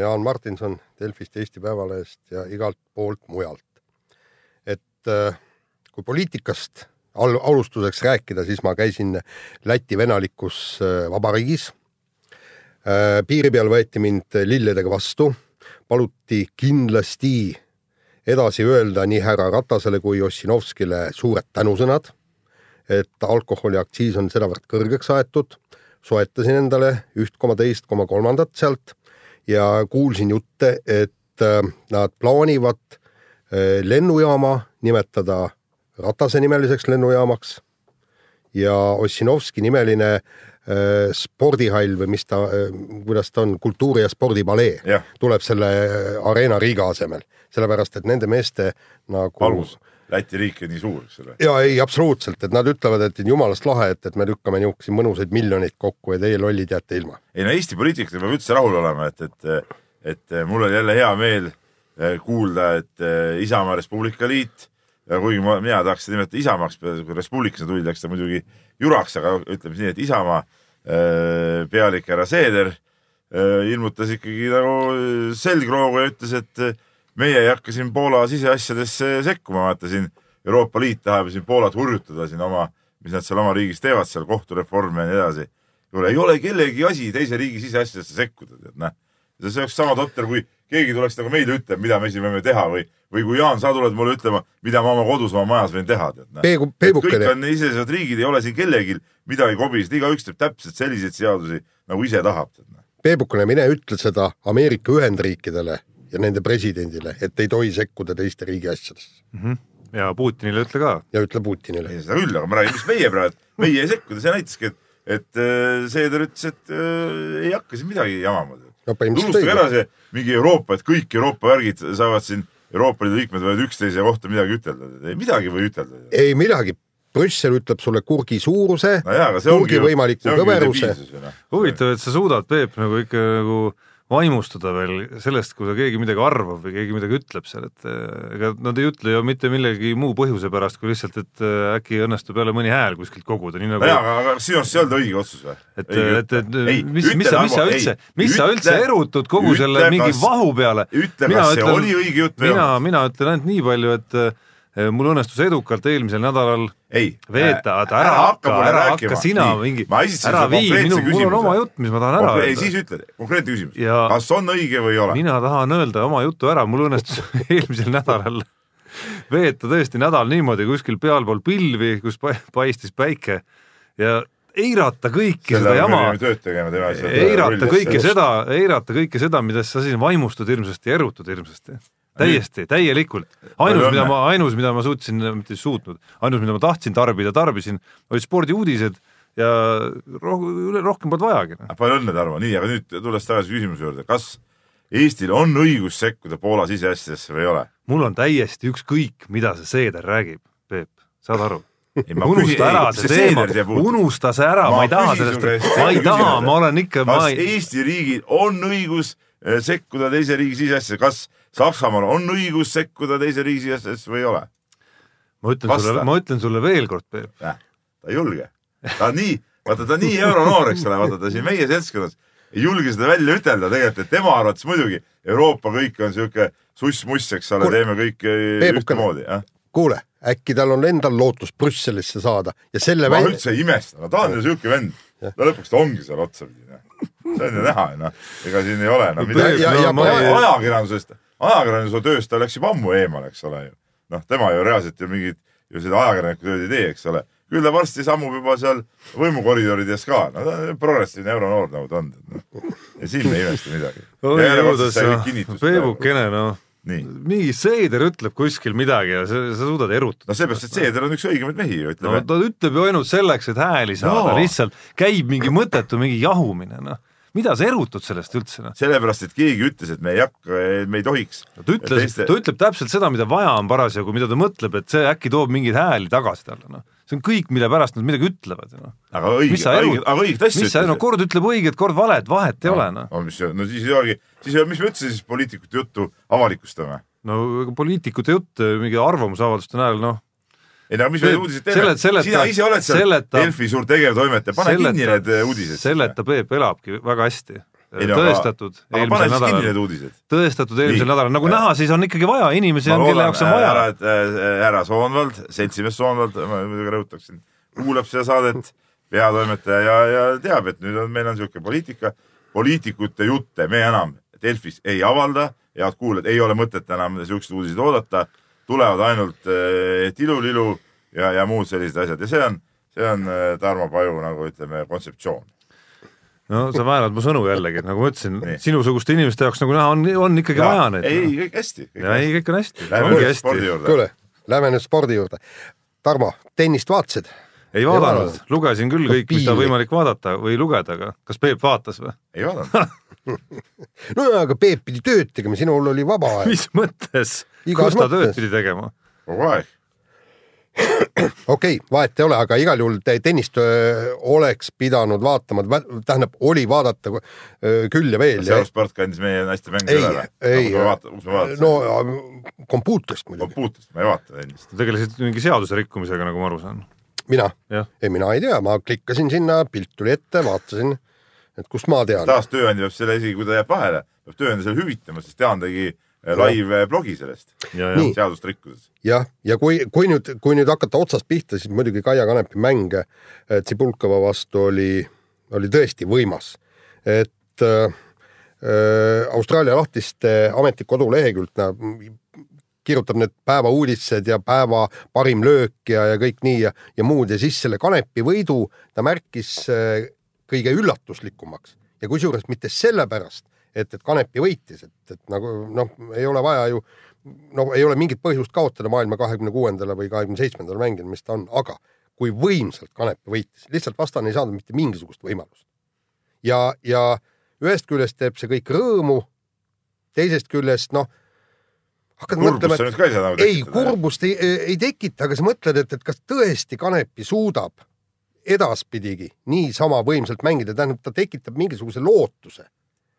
Jaan Martinson Delfist, Eesti Päevalehest ja igalt poolt mujalt. et äh, kui poliitikast al alustuseks rääkida, siis ma käisin Läti venalikus äh, vabariigis. piiri peal võeti mind lilledega vastu, paluti kindlasti edasi öelda nii härra Ratasele kui Ossinovskile suured tänusõnad, et alkoholiaktsiis on sedavõrd kõrgeks aetud, soetasin endale üht koma teist koma kolmandat sealt ja kuulsin jutte, et äh, nad plaanivad äh, lennujaama nimetada Ratase nimeliseks lennujaamaks ja Ossinovski nimeline äh, spordihall või mis ta, kuidas ta on, kultuuri- ja spordipalee Jah. tuleb selle Arena Riga asemel, sellepärast et nende meeste nagu palus, Läti riik on nii suur, eks ole. ja ei, absoluutselt, et nad ütlevad, et jumalast lahe, et, et me lükkame niisuguseid mõnusaid miljoneid kokku ja teie lollid jääte ilma. ei no Eesti poliitikuga peab üldse rahul olema, et, et, et mul oli jälle hea meel eh, kuulda, et eh, Isamaa Res Publica Liit ja kuigi ma, mina tahaks seda nimetada Isamaaks, kui Res Publicasse tuli, läks ta muidugi juraks, aga ütleme siis nii, et Isamaa eh, pealik härra Seeder ilmutas ikkagi nagu selgroogu ja ütles, et meie ei hakka siin Poola siseasjadesse sekkuma, vaata siin Euroopa Liit tahab siin Poolat hurjutada siin oma, mis nad seal oma riigis teevad, seal kohtureforme ja nii edasi. ei ole kellegi asi teise riigi siseasjadesse sekkuda, tead näe. see oleks sama totter, kui keegi tuleks nagu meile ütlema, mida me siin võime teha või, või kui Jaan, sa tuled mulle ütlema, mida ma oma kodus, oma majas võin teha, tead. Peegu- kõik on iseseisvad riigid, ei ole siin kellelgi midagi kobist, igaüks teeb täpselt selliseid seadusi, nagu ise tahab. Peebukene, mine ütle seda Ameerika Ühendriikidele ja nende presidendile, et ei tohi sekkuda teiste riigi asjadesse ja Putinile ütle ka. ja ütle Putinile. ei seda küll, aga ma räägin, mis meie praegu, meie ei sekkuda, see näitaski, et, et äh, Seeder ütles, et äh, ei hakka siin midagi jamama. no põhimõtteliselt unustage ära õige. see mingi Euroopa, et kõik Euroopa värgid saavad siin, Euroopa Liidu liikmed võivad üksteise kohta midagi ütelda, ei midagi ei või ütelda. ei midagi, Brüssel ütleb sulle kurgi suuruse no jaa, aga see kurgi võimaliku kõveruse. noh. huvitav, et sa suudad, Peep, nagu ikka nagu vaimustuda veel sellest, kui keegi midagi arvab või keegi midagi ütleb seal, et eh, ega nad ei ütle ju mitte millegi muu põhjuse pärast, kui lihtsalt, et eh, äkki õnnestub jälle mõni hääl kuskilt koguda, nii nagu jaa, aga, sinu arust see ei olnud õige otsus või? et, et, et mis, mis sa, mis sa üldse, mis sa üldse erutud kogu selle mingi vahu peale? ütle, kas see oli õige jutt või ei mina, olnud? mina ütlen ainult nii palju, et eh, mul õnnestus edukalt eelmisel nädalal ei, veeta, oota ära hakka, ära hakka sina mingi, ära vii, minu, mul on oma jutt, mis ma tahan ära ei, öelda. siis ütle, konkreetne küsimus kas on õige või ei ole? mina tahan öelda oma jutu ära, mul õnnestus eelmisel nädalal veeta tõesti nädal niimoodi kuskil pealpool pilvi, kus pa- paistis päike ja eirata kõike selle seda jama, eirata kõike seda, eirata kõike seda, millest sa siis vaimustud hirmsasti ja erutad hirmsasti. Täiesti, täielikult. ainus, mida ma, ainus, mida ma suutsin, mitte suutnud, ainus, mida ma tahtsin tarbida, tarbisin, olid spordiuudised ja roh-, rohkem polnud vajagi. noh. palju õnne, Tarmo, nii, aga nüüd tulles tagasi küsimuse juurde, kas Eestil on õigus sekkuda Poola siseasjadesse või ei ole? mul on täiesti ükskõik, mida see Seeder räägib, Peep, saad aru? Ma unusta ära see see teema unusta see ära, Ma ma ei taha sellest ma ei taha, ma olen ikka, ma kas ei, Eesti riigil on õigus eh, sekkuda teise riigi siseasjadesse, kas Saksamaal on õigus sekkuda teise riigi siseasjadesse või ei ole? ma ütlen vasta. sulle, ma ütlen sulle veel kord, Peep, Näh, ta ei julge. ta on nii, vaata ta on nii euronoor, eks ole, vaata ta siin meie seltskonnas ei julge seda välja ütelda tegelikult, et tema arvates muidugi Euroopa kõik on sihuke suss-muss, eks ole, teeme kõike Peebukene. ühtemoodi, jah. kuule, äkki tal on endal lootus Brüsselisse saada ja selle ma välja, üldse ei imesta, no ta on ju sihuke vend. no lõpuks ta ongi seal otsapidi, noh. see on ju näha, noh. ega siin ei ole enam midagi. ja- ja- no, ja- ajakirjandusest, ajakirjanduse tööst ta läks juba ammu eemale, eks ole ju. noh, tema ju reaalselt ju mingit ju seda ajakirjaniku tööd ei tee, eks ole. küll ta varsti sammub juba seal võimukoridorides ka, no ta on progressiivne euronoor nagu ta on no.. ja siin me ei imesta midagi. Peebukene, noh, nii, mingi Seeder ütleb kuskil midagi ja sa, sa suudad erutada. no seepärast, et Seeder on üks õigemaid mehi ju, no ütleme. ta ütleb ju ainult selleks, et hääli saada no., lihtsalt käib mingi mõttetu mingi jahumine, noh. Mida sa erutud sellest üldse noh? sellepärast, et keegi ütles, et me ei hakka, me ei tohiks. ta ütles, Teiste- ta ütleb täpselt seda, mida vaja on parasjagu, mida ta mõtleb, et see äkki toob mingeid hääli tagasi talle, noh. see on kõik, mille pärast nad midagi ütlevad, noh. aga õige, õige aga õiget asja sa, no kord ütleb õiget, kord valet, vahet ei ole, noh. no mis, no siis ei olegi, siis, mis me üldse siis poliitikute juttu avalikustame? no poliitikute jutt mingi arvamusavalduste näol, noh, ei no mis me uudiseid teeme? sina ise oled seal selleta- Delfi suur tegevtoimetaja, pane selleta- kinni need eh, uudised. selleta Peep elabki väga hästi. Aga- tõestatud aga eelmisel kinni nädalal. tõestatud eelmisel Nii. nädalal, nagu Äh, näha, siis on ikkagi vaja, inimesi on, kelle jaoks on vaja. härra, äh, härra Soonvald, seltsimees Soonvald, ma muidugi rõhutaksin, kuulab seda saadet, peatoimetaja ja, ja teab, et nüüd on, meil on niisugune poliitika, poliitikute jutte me enam Delfis ei avalda, head kuulajad, ei ole mõtet enam niisuguseid uudiseid oodata, tulevad ainult äh, tilulilu ja, ja muud sellised asjad ja see on, see on äh, Tarmo Paju nagu ütleme, kontseptsioon. no sa väänad mu sõnu jällegi, et nagu ma ütlesin sinusuguste inimeste jaoks nagu näha on, on ikkagi vaja neid. ei, kõik hästi. ja ei, kõik on hästi, ongi hästi. kuule, lähme nüüd spordi juurde. Tarmo, tennist vaatasid? ei vaadanud, lugesin küll kõik, mis ta piinlik. võimalik vaadata või lugeda, aga kas Peep vaatas või? ei vaadanud. no aga Peep pidi tööd tegema, sinul oli vaba aeg. mis mõttes? Kus ta tööd pidi tegema? kogu aeg. okei okay,, vahet ei ole, aga igal juhul te tennist oleks pidanud vaatama, tähendab, oli vaadata küll ja veel. Eurosport kandis meie naiste mänge ei üle või?, me vaatasime no kompuutrist muidugi, kompuutrist, ma ei vaata ennast. tegelesid mingi seaduse rikkumisega, nagu ma aru saan. mina, ei mina ei tea, ma klikkasin sinna, pilt tuli ette, vaatasin, et kust ma tean. taas tööandja peab selle isegi, kui ta jääb vahele, peab tööandja selle hüvitama, sest Jaan tegi äh, live blogi sellest, ja, ja Nii. seadust rikkudes. jah, ja kui, kui nüüd, kui nüüd hakata otsast pihta, siis muidugi Kaia Kanepi mäng eh, Tsibulkova vastu oli, oli tõesti võimas. et äh, Austraalia lahtiste ametlik kodulehekülg näeb, kirjutab need päeva uudised ja päeva parim löök ja, ja kõik nii ja, ja muud ja siis selle Kanepi võidu ta märkis äh, kõige üllatuslikumaks ja kusjuures mitte sellepärast, et, et Kanepi võitis, et, et nagu noh, ei ole vaja ju no ei ole mingit põhjust kaotada maailma kahekümne kuuendale või kahekümne seitsmendale mängijale, mis ta on, aga kui võimsalt Kanepi võitis, lihtsalt vastane ei saanud mitte mingisugust võimalust. ja, ja ühest küljest teeb see kõik rõõmu, teisest küljest noh, hakkad mõtlema, kurbust sa et ei nagu ei, kurbust ei, ei tekita, aga sa mõtled, et, et kas tõesti Kanepi suudab edaspidigi niisama võimsalt mängida, tähendab, ta tekitab mingisuguse lootuse.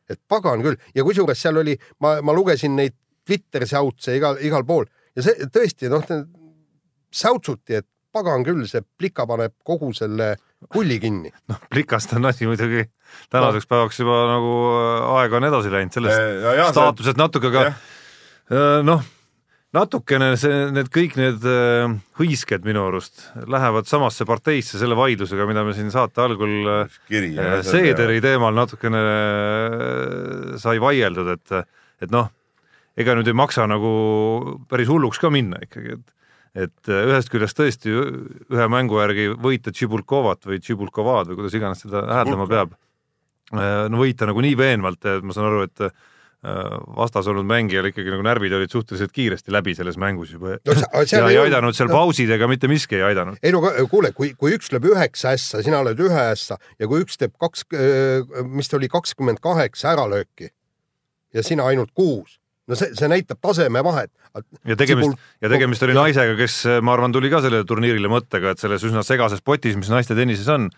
et pagan küll ja kusjuures seal oli, ma, ma lugesin neid Twitteri säutse igal, igal pool ja see tõesti noh, säutsuti, et pagan küll, see plika paneb kogu selle pulli kinni. noh, plikast on asi muidugi tänaseks päevaks juba nagu äh, aeg on edasi läinud sellest no Jaan, sa, staatusest natuke, aga äh, noh, natukene see, need kõik need äh, hõisked minu arust lähevad samasse parteisse selle vaidlusega, mida me siin saate algul äh, kiri. Seederi teemal natukene äh, sai vaieldud, et, et noh, ega nüüd ei maksa nagu päris hulluks ka minna ikkagi, et et äh, ühest küljest tõesti ühe mängu järgi võita Tšibulkovat või Tšibulkovad või kuidas iganes seda hääldama peab, no võita nagu nii veenvalt, et ma saan aru, et äh, vastas olnud mängijal ikkagi nagu närvid olid suhteliselt kiiresti läbi selles mängus juba No sa- ja ei ei aidanud seal no- pausid ega mitte miski ei aidanud. ei no kuule, kui, kui üks lööb üheksa ässa, sina lööd ühe ässa ja kui üks teeb kaks, mis ta oli, kakskümmend kaheksa äralööki ja sina ainult kuus, no see, see näitab tasemevahet. ja tegemist, ja tegemist oli naisega, kes ma arvan, tuli ka sellele turniirile mõttega, et selles üsna segases potis, mis naiste tennises on,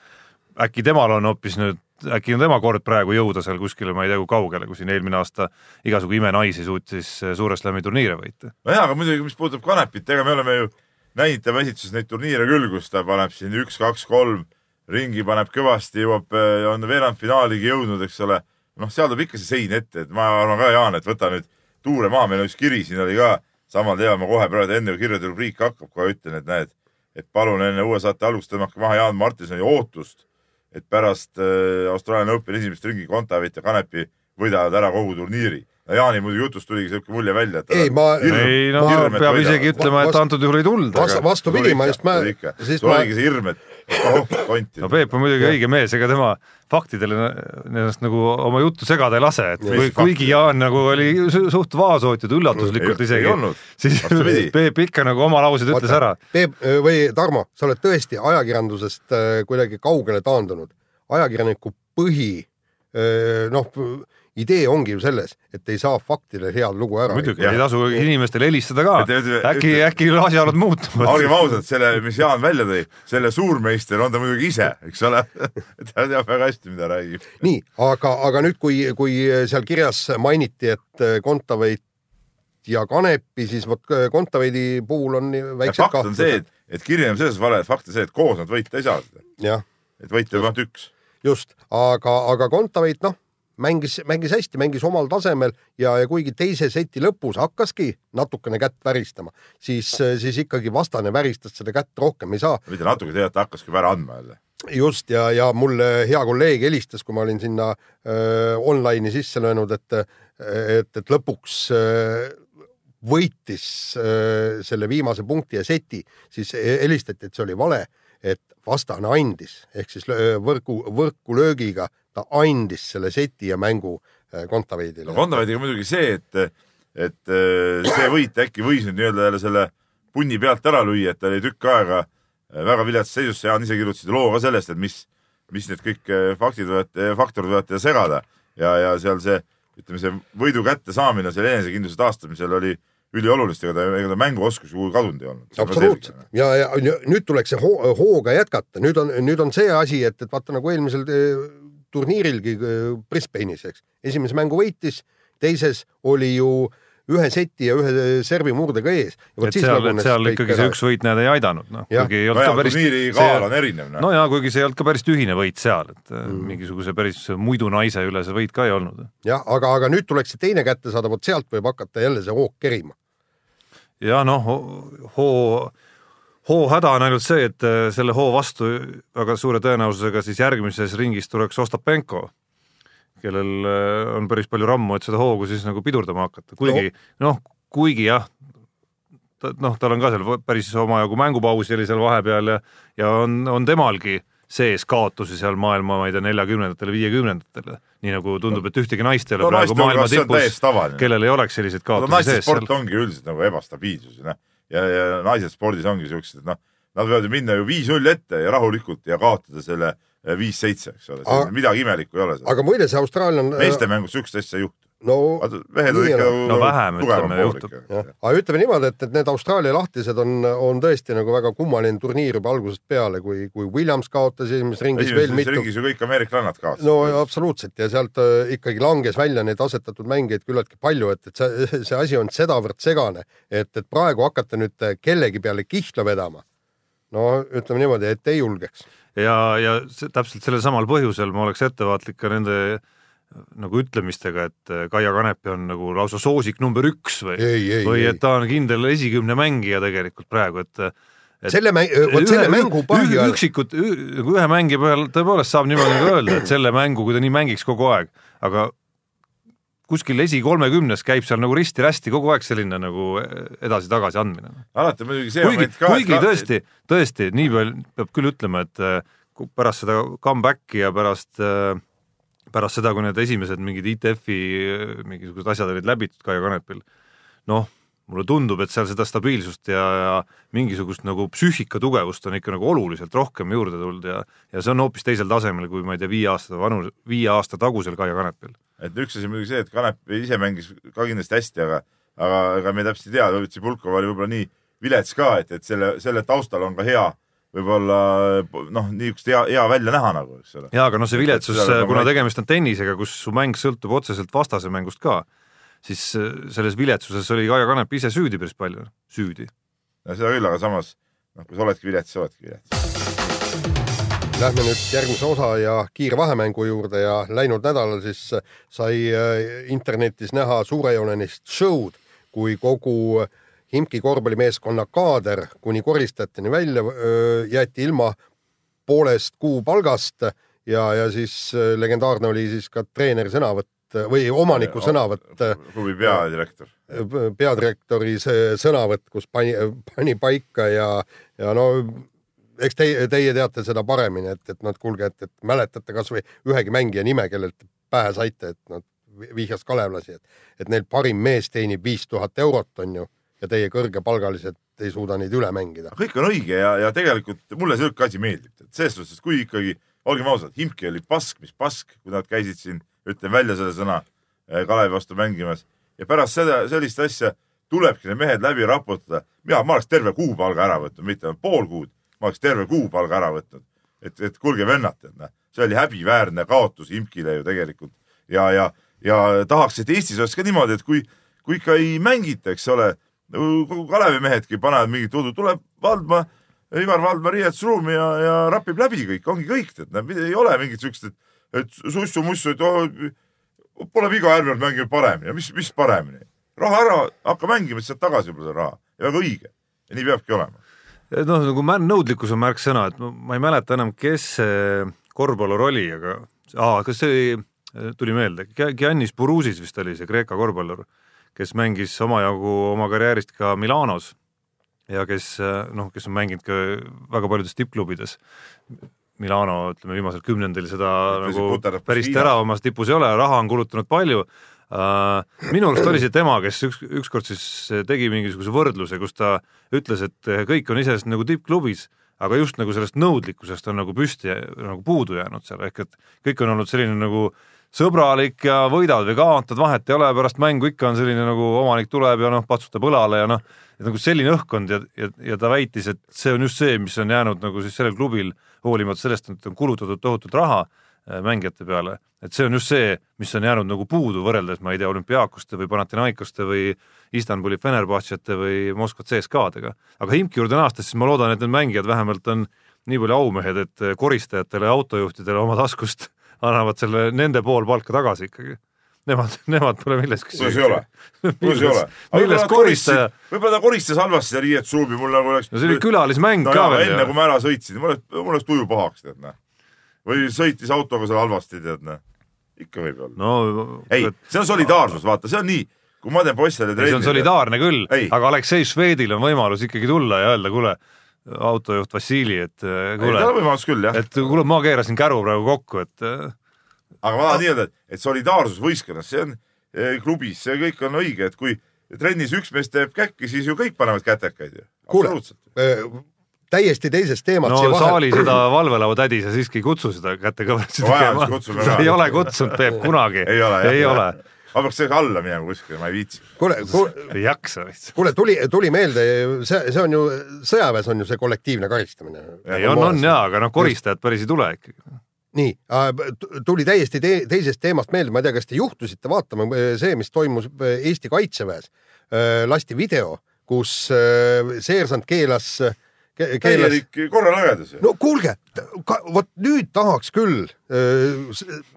äkki temal on hoopis nüüd, äkki on tema kord praegu jõuda seal kuskile, ma ei tea, kui kaugele, kui siin eelmine aasta igasugu imenaisi suutis Suure Slami turniire võita. nojah, aga muidugi, mis puudutab Kanepit, ega me oleme ju näinud tema esituses neid turniire küll, kus ta paneb siin üks, kaks, kolm ringi paneb kõvasti, jõuab, on veerandfinaaligi jõudnud, eks ole. noh, seal tuleb ikka see sein ette, et ma arvan ka, Jaan, et võta nüüd tuure maha, meil on üks kiri siin oli ka samal teemal, ma kohe praegu enne kui kirjade rubriik hakkab, kohe ütlen, et näed, et palun enne uue saate algust tõmmake maha Jaan Martinsoni ootust, et pärast äh, Austraalia Openi esimest ringi Kontaveit ja Kanepi võidavad ära kogu turniiri. no Jaani muidu jutust tuligi siuke mulje välja, et ei, ma, ei no hirm, peab võidavad. isegi ütlema, et antud juhul ei tulnud, vastupidi, ma just, ma, siis sul oligi see hirm, et no. Peep on muidugi õige mees, ega tema faktidele ennast nagu oma juttu segada ei lase, et kui, kuigi Jaan nagu oli su- suht vaoshoitud, üllatuslikult isegi siis. Peep ikka nagu oma laused ütles ära. Peep või Tarmo, sa oled tõesti ajakirjandusest äh, kuidagi kaugele taandunud. ajakirjaniku põhi noh, idee ongi ju selles, et ei saa faktidele head lugu ära. muidugi, ei tasu inimestele helistada ka äkki, äkki asjaolud muutuvad. olgem ausad, selle, mis Jaan välja tõi, selle suurmeister on ta muidugi ise, eks ole. ta teab väga hästi, mida räägib. nii, aga, aga nüüd, kui, kui seal kirjas mainiti, et Kontaveit ja Kanepi, siis vot Kontaveidi puhul on väiksed fakt on see, et, et kiri on selles vale, fakt on see, et koos nad võita ei saa seda, et võita peab ainult üks. just, aga, aga Kontaveit noh, mängis, mängis hästi, mängis omal tasemel ja, ja kuigi teise seti lõpus hakkaski natukene kätt väristama, siis, siis ikkagi vastane väristas seda kätt rohkem ei saa. mitte natuke, tegelikult hakkaski ära andma jälle. just ja, ja mulle hea kolleeg helistas, kui ma olin sinna öö, online'i sisse löönud, et, et, et lõpuks öö, võitis öö, selle viimase punkti ja seti, siis helistati, et see oli vale, et vastane andis ehk siis võrku löögiga ta andis selle seti ja mängu öö, Kontaveidile. No. Kondaveidiga muidugi see, et, et eh, see võit äkki võis nüüd nii-öelda jälle selle punni pealt ära lüüa, et ta oli tükk aega eh, väga viletsas seisus, Jaan ise kirjutasid loo ka sellest, et mis, mis need kõik faktid võivad, faktorid võivad teda segada. Ja, ja seal see, ütleme see võidu kättesaamine seal enesekindluse taastamisel oli üliolulist, ega ta, ega ta mänguoskus ju kadunud ei olnud. absoluutselt. Ja, ja nüüd tuleks see hoo, hooga jätkata, nüüd on, nüüd on see asi, et, et vaata nagu eelmisel turniirilgi eh, Brisbane'is, eks, esimese mängu võitis, teises oli ju ühe seti ja ühe servi murdega ees. et seal, et seal ikkagi see üks võit näed ei aidanud, noh, kuigi ei olnud nojah ka, päris turniiri kaal on erinev, no jaa, kuigi see ei olnud ka päris tühine võit seal, et mm. mingisuguse päris muidu naise üle see võit ka ei olnud. jah, aga, aga nüüd tuleks see teine kätte saada, vot sealt võib hakata jälle see hoog kerima. ja noh, hoo, hoo häda on ainult see, et äh, selle hoo vastu väga suure tõenäosusega siis järgmises ringis tuleks Ostapenko, kellel äh, on päris palju rammu, et seda hoogu siis nagu pidurdama hakata, kuigi noh, kuigi jah, noh, tal on ka seal päris omajagu mängupausi oli seal vahepeal ja, ja on, on temalgi sees kaotusi seal maailma, ma ei tea, neljakümnendatel, viiekümnendatel, nii nagu tundub, et ühtegi naist ei ole no praegu naiste maailma tipus kellel ei oleks selliseid no kaotusi naiste sees sport seal. ongi üldiselt nagu ebastabiilsus noh ja, ja naised spordis ongi siuksed, et noh, nad võivad ju minna ju viis-null ette ja rahulikult ja kaotada selle eh, viis-seitse, eks ole midagi imelikku ei ole aga muide, see Austraalia on. meeste mängus siukest asja ei juhtu. No mehed on ikka. No vähem, ütleme, juhtub. aga ütleme niimoodi, et, et need Austraalia lahtised on, on tõesti nagu väga kummaline turniir juba algusest peale, kui, kui Williams kaotas esimeses ringis veel esimeses mitu. ringis ju kõik ameeriklannad kaotasid. no absoluutselt ja sealt äh, ikkagi langes välja neid asetatud mängijaid küllaltki palju, et, et see, see asi on sedavõrd segane, et, et praegu hakata nüüd äh, kellegi peale kihla vedama. no ütleme niimoodi, et ei julgeks. ja, ja see, täpselt sellel samal põhjusel ma oleks ettevaatlik ka nende nagu ütlemistega, et äh, Kaia Kanepi on nagu lausa soosik number üks või, või ei et. ta on kindel esikümne mängija tegelikult praegu, et et selle mäng, vot selle mängu põhjal, üksikut, nagu ühe mängija peal tõepoolest saab niimoodi nagu öelda, et selle mängu, kui ta nii mängiks kogu aeg, aga kuskil esikolmekümnes käib seal nagu risti-rästi kogu aeg selline nagu edasi-tagasi andmine. alati muidugi see kuigi, moment ka. kuigi tõesti, tõesti nii palju peab küll ütlema, et äh, pärast seda comeback'i ja pärast äh, pärast seda, kui need esimesed mingid ITF-i äh, mingisugused asjad olid läbitud Kaia Kanepil, noh, mulle tundub, et seal seda stabiilsust ja, ja mingisugust nagu psüühika tugevust on ikka nagu oluliselt rohkem juurde tulnud ja ja see on hoopis teisel tasemel kui ma ei tea, viie aasta vanus, viie aasta tagusel Kaia Kanepil. et üks asi muidugi see, et Kanep ise mängis ka kindlasti hästi, aga, aga ega me täpselt ei tea, Tsipulkov oli võib-olla nii vilets ka, et, et selle, selle taustal on ka hea võib-olla noh, niisugust hea, hea välja näha nagu, eks ole. jaa, aga noh, see Et- et viletsus peab kuna tegemist on tennisega, kus su mäng sõltub otseselt vastase mängust ka, siis äh, selles viletsuses oli Kaia Kanep ise süüdi päris palju, süüdi. seda küll, aga samas noh, kui sa oledki vilets, siis oledki vilets. Lähme nüüd järgmise osa ja kiirvahemängu juurde ja läinud nädalal siis sai äh, internetis näha suurejoonelist show'd, kui kogu Himki korvpallimeeskonna kaader kuni koristajateni välja öö, jäeti ilma poolest kuu palgast ja, ja siis äh, legendaarne oli siis ka treeneri sõnavõtt äh, või omaniku sõnavõtt klubi peadirektor. peadirektori see sõnavõtt, kus pani, pani paika ja, ja no eks teie, teie teate seda paremini, et, et noh, et kuulge, et, et mäletate kasvõi ühegi mängija nime, kellelt pähe saite, et noh, vihjas kalevlasi, et, et neil parim mees teenib viis tuhat eurot, on ju, ja teie kõrgepalgalised ei suuda neid üle mängida. kõik on õige ja, ja tegelikult mulle sihuke asi meeldib, et selles suhtes, et kui ikkagi olgem ausad, Himki oli pask, mis pask, kui nad käisid siin, ütlen välja selle sõna, Kalevi vastu mängimas ja pärast seda, sellist asja tulebki need mehed läbi raputada. mina, ma oleks terve kuupalga ära võtnud, mitte pool kuud, ma oleks terve kuupalga ära võtnud. et, et kuulge vennad, tead noh, see oli häbiväärne kaotus Imkile ju tegelikult ja, ja, ja tahaks, et Eestis oleks ka niimoodi, et kui, kui ikka ei mängita, eks ole, kogu Kalevi mehedki panevad mingit udu, tuleb Valdma, Ivar Valdma riietusruumi ja, ja rapib läbi kõik, ongi kõik, tead, ei ole mingit siukest, et, et sussu-mussu, et oh, pole viga, ärme nüüd mängime paremini, mis, mis paremini. raha ära, hakka mängima, siis saad tagasi juba seda raha. Ja väga õige. Ja nii peabki olema. noh, nagu mä- nõudlikkus on märksõna, et ma, ma ei mäleta enam, kes see korvpallur oli, aga aa, kas see tuli meelde, Giannis Burusis vist oli see Kreeka korvpallur, kes mängis omajagu oma karjäärist ka Milanos ja kes noh, kes on mänginud ka väga paljudes tippklubides. Milano, ütleme viimasel kümnendil seda Ütlesid, nagu päris teravamas tipus ei ole, raha on kulutanud palju uh,. minu arust oli see tema, kes üks, ükskord siis tegi mingisuguse võrdluse, kus ta ütles, et kõik on iseenesest nagu tippklubis, aga just nagu sellest nõudlikkusest on nagu püsti nagu puudu jäänud seal, ehk et kõik on olnud selline nagu sõbralik ja võidad või kaotad, vahet ei ole, pärast mängu ikka on selline nagu omanik tuleb ja noh, patsutab õlale ja noh, et nagu selline õhkkond ja, ja, ja ta väitis, et see on just see, mis on jäänud nagu siis sellel klubil, hoolimata sellest, et on kulutatud tohutut raha äh, mängijate peale, et see on just see, mis on jäänud nagu puudu võrreldes, ma ei tea, olümpiaakoste või Panathinaikoste või Istanbuli Fenerbahcete või Moskva CSKA-dega. aga Himki juurde naastes, siis ma loodan, et need mängijad vähemalt on nii palju aumehed, et koristajatele ja autojuhtidele oma taskust annavad selle nende pool palka tagasi ikkagi. Nemad, nemad pole milleski ole, kuidas ei ole. milles koristaja, võib-olla ta koristas halvasti seda riietusruumi, mul nagu oleks. no see oli külalismäng no ka jaa, veel enne kui. ma ära sõitsin, mul oleks, mul oleks tuju pahaks, tead noh. või sõitis autoga seal halvasti, tead noh. ikka võib olla. no ei, see on solidaarsus, vaata, see on nii, kui ma teen poistele ei, see on solidaarne küll aga Aleksei Švedil on võimalus ikkagi tulla ja öelda, kuule, autojuht Vassili, et äh, kuule, et kuule, ma keerasin käru praegu kokku, et äh, aga ma tahan nii öelda, et solidaarsus võistkonnas, see on eh, klubis, see kõik on õige, et kui trennis üks mees teeb käkki, siis ju kõik panevad kätekaid ju. Kuule, absoluutselt. täiesti teisest teemast no siia saali seda valvelauatädi sa siiski ei kutsu seda kätekõverusi Vajaduse tegema ei ole kutsunud Peep kunagi, ei ole ei ole, ma peaks alla minema kuskile, ma ei viitsi. kuule, kuule, ei jaksa lihtsalt. kuule, tuli, tuli meelde, see, see on ju, sõjaväes on ju see kollektiivne karistamine. ei on, on jaa, aga noh, koristajad päris ei tule ikkagi. nii, tuli täiesti te teisest teemast meelde, ma ei tea, kas te juhtusite vaatama see, mis toimus äh, Eesti Kaitseväes. lasti video, kus äh, seersant keelas, keelas täielik korralagedus no kuulge, vot nüüd tahaks küll öö,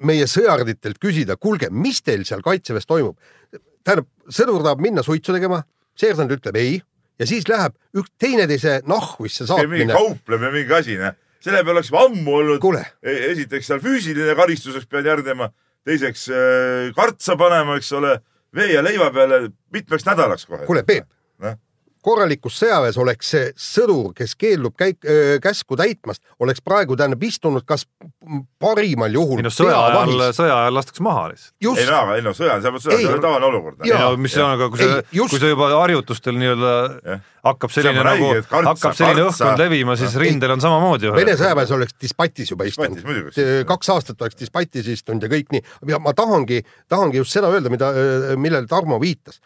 meie sõjarditelt küsida, kuulge, mis teil seal kaitseväes toimub? tähendab, sõdur tahab minna suitsu tegema, seersant ütleb ei ja siis läheb üks teineteise mingi saatmine. kauplemine, mingi asi, noh. selle peale oleks ammu olnud E- esiteks seal füüsiline karistuseks pead järgnema, teiseks kartsa panema, eks ole, vee ja leiva peale mitmeks nädalaks kohe. kuule, Peep. Korralikus sõjaväes oleks see sõdur, kes keeldub käik-, käsku täitmast, oleks praegu tähendab istunud kas parimal juhul ei noh, sõja ajal, sõja ajal lastakse maha lihtsalt. ei just no, ei no sõja, see on tavaline olukord. ei no mis see on, aga kui Ei, sa, kui sa juba harjutustel nii-öelda hakkab selline nagu hakkab selline õhkkond levima, siis Ei. rindel on samamoodi. Vene sõjaväes oleks dispatis juba istunud. kaks aastat oleks dispatis istunud ja kõik nii. ja ma tahangi, tahangi just seda öelda, mida, millele Tarmo viitas.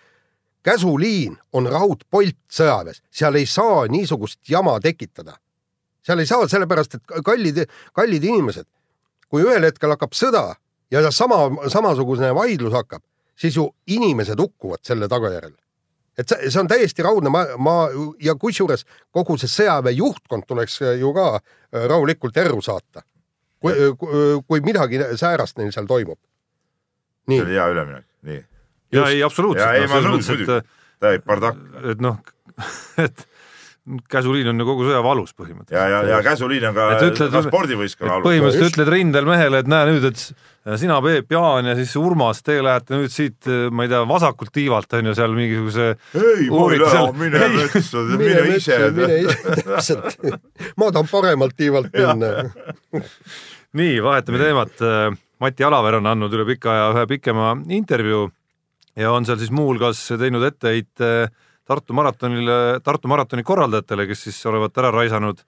Käsuliin on raudpolt sõjaväes, seal ei saa niisugust jama tekitada. seal ei saa, sellepärast et kallid, kallid inimesed, kui ühel hetkel hakkab sõda ja sama, samasugune vaidlus hakkab, siis ju inimesed hukkuvad selle tagajärjel et see, see on täiesti raudne, ma, ma ja kusjuures kogu see sõjaväe juhtkond tuleks ju ka äh, rahulikult erru saata. kui, kui midagi säärast neil seal toimub. see oli hea üleminek, nii. Ja ei, absoluutselt. ja ei, ma nõus muidugi, täielik bardakk et noh, et käsuliin on ju kogu sõja valus põhimõtteliselt. ja, ja, ja käsuliin on ka, ütled- ka spordivõistkonna alus. põhimõtteliselt ütled rindel mehele, et näe nüüd, et sina, Peep, Jaan ja siis Urmas, te lähete nüüd siit, ma ei tea, vasakult tiivalt on ju seal mingisuguse ei, ma ei lähe mine metsa, mine ise. mine ise, täpselt. ma tahan paremalt tiivalt minna. nii, vahetame teemat. Mati Alaver on andnud üle pika aja ühe pikema intervjuu ja on seal siis muuhulgas teinud etteheite Tartu maratonile, Tartu maratoni korraldajatele, kes siis olevat ära raisanud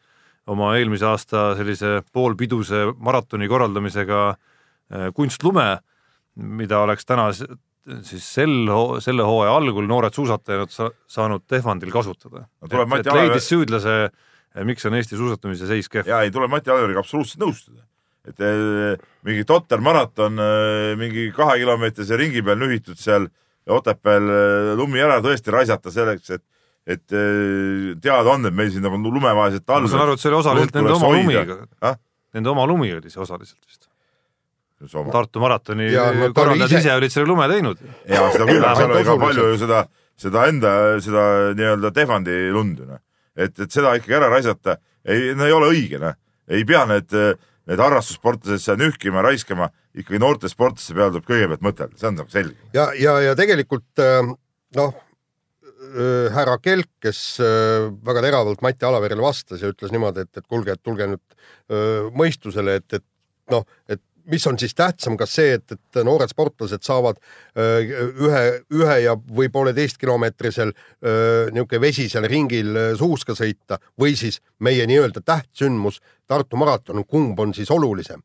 oma eelmise aasta sellise poolpiduse maratoni korraldamisega äh, kunstlume, mida oleks täna siis sel, selle hooaja algul noored suusatajad sa, saanud Tehvandil kasutada No leidis süüdlase, miks on Eesti suusatamise seis kehv. ja ei tule Mati Alveriga absoluutselt nõustuda. Et eh, mingi totter maraton eh, mingi kahekilomeetrise ringi peal nühitud seal Otepääl eh, lumi ära tõesti raisata selleks, et, et teada on, et meil siin nagu lumevaesed ma talved. saan aru, et see oli osaliselt nende oma lumi, Ah? nende oma lumi oli see osaliselt vist. Tartu. Tartu maratoni Ja no korraldajad ise- ise olid selle lume teinud. ja seda küll, seal oli ka palju ju seda, seda enda, seda nii-öelda Tehvandi lund ju noh. et, et seda ikkagi ära raisata, ei, no ei ole õige noh, ei pea need, need harrastussportlased seal nühkima, raiskama, ikkagi noorte sportlaste peale tuleb kõigepealt mõtelda, see on nagu selge. ja, ja, ja tegelikult äh, noh, härra Kelk, kes äh, väga teravalt Mati Alaverile vastas ja ütles niimoodi, et, et kuulge, et tulge nüüd mõistusele, et, et noh, et mis on siis tähtsam, kas see, et, et noored sportlased saavad öö, ühe, ühe ja või pooleteistkilomeetrisel niisugune vesisel ringil suuska sõita või siis meie nii-öelda tähtsündmus Tartu maraton, kumb on siis olulisem?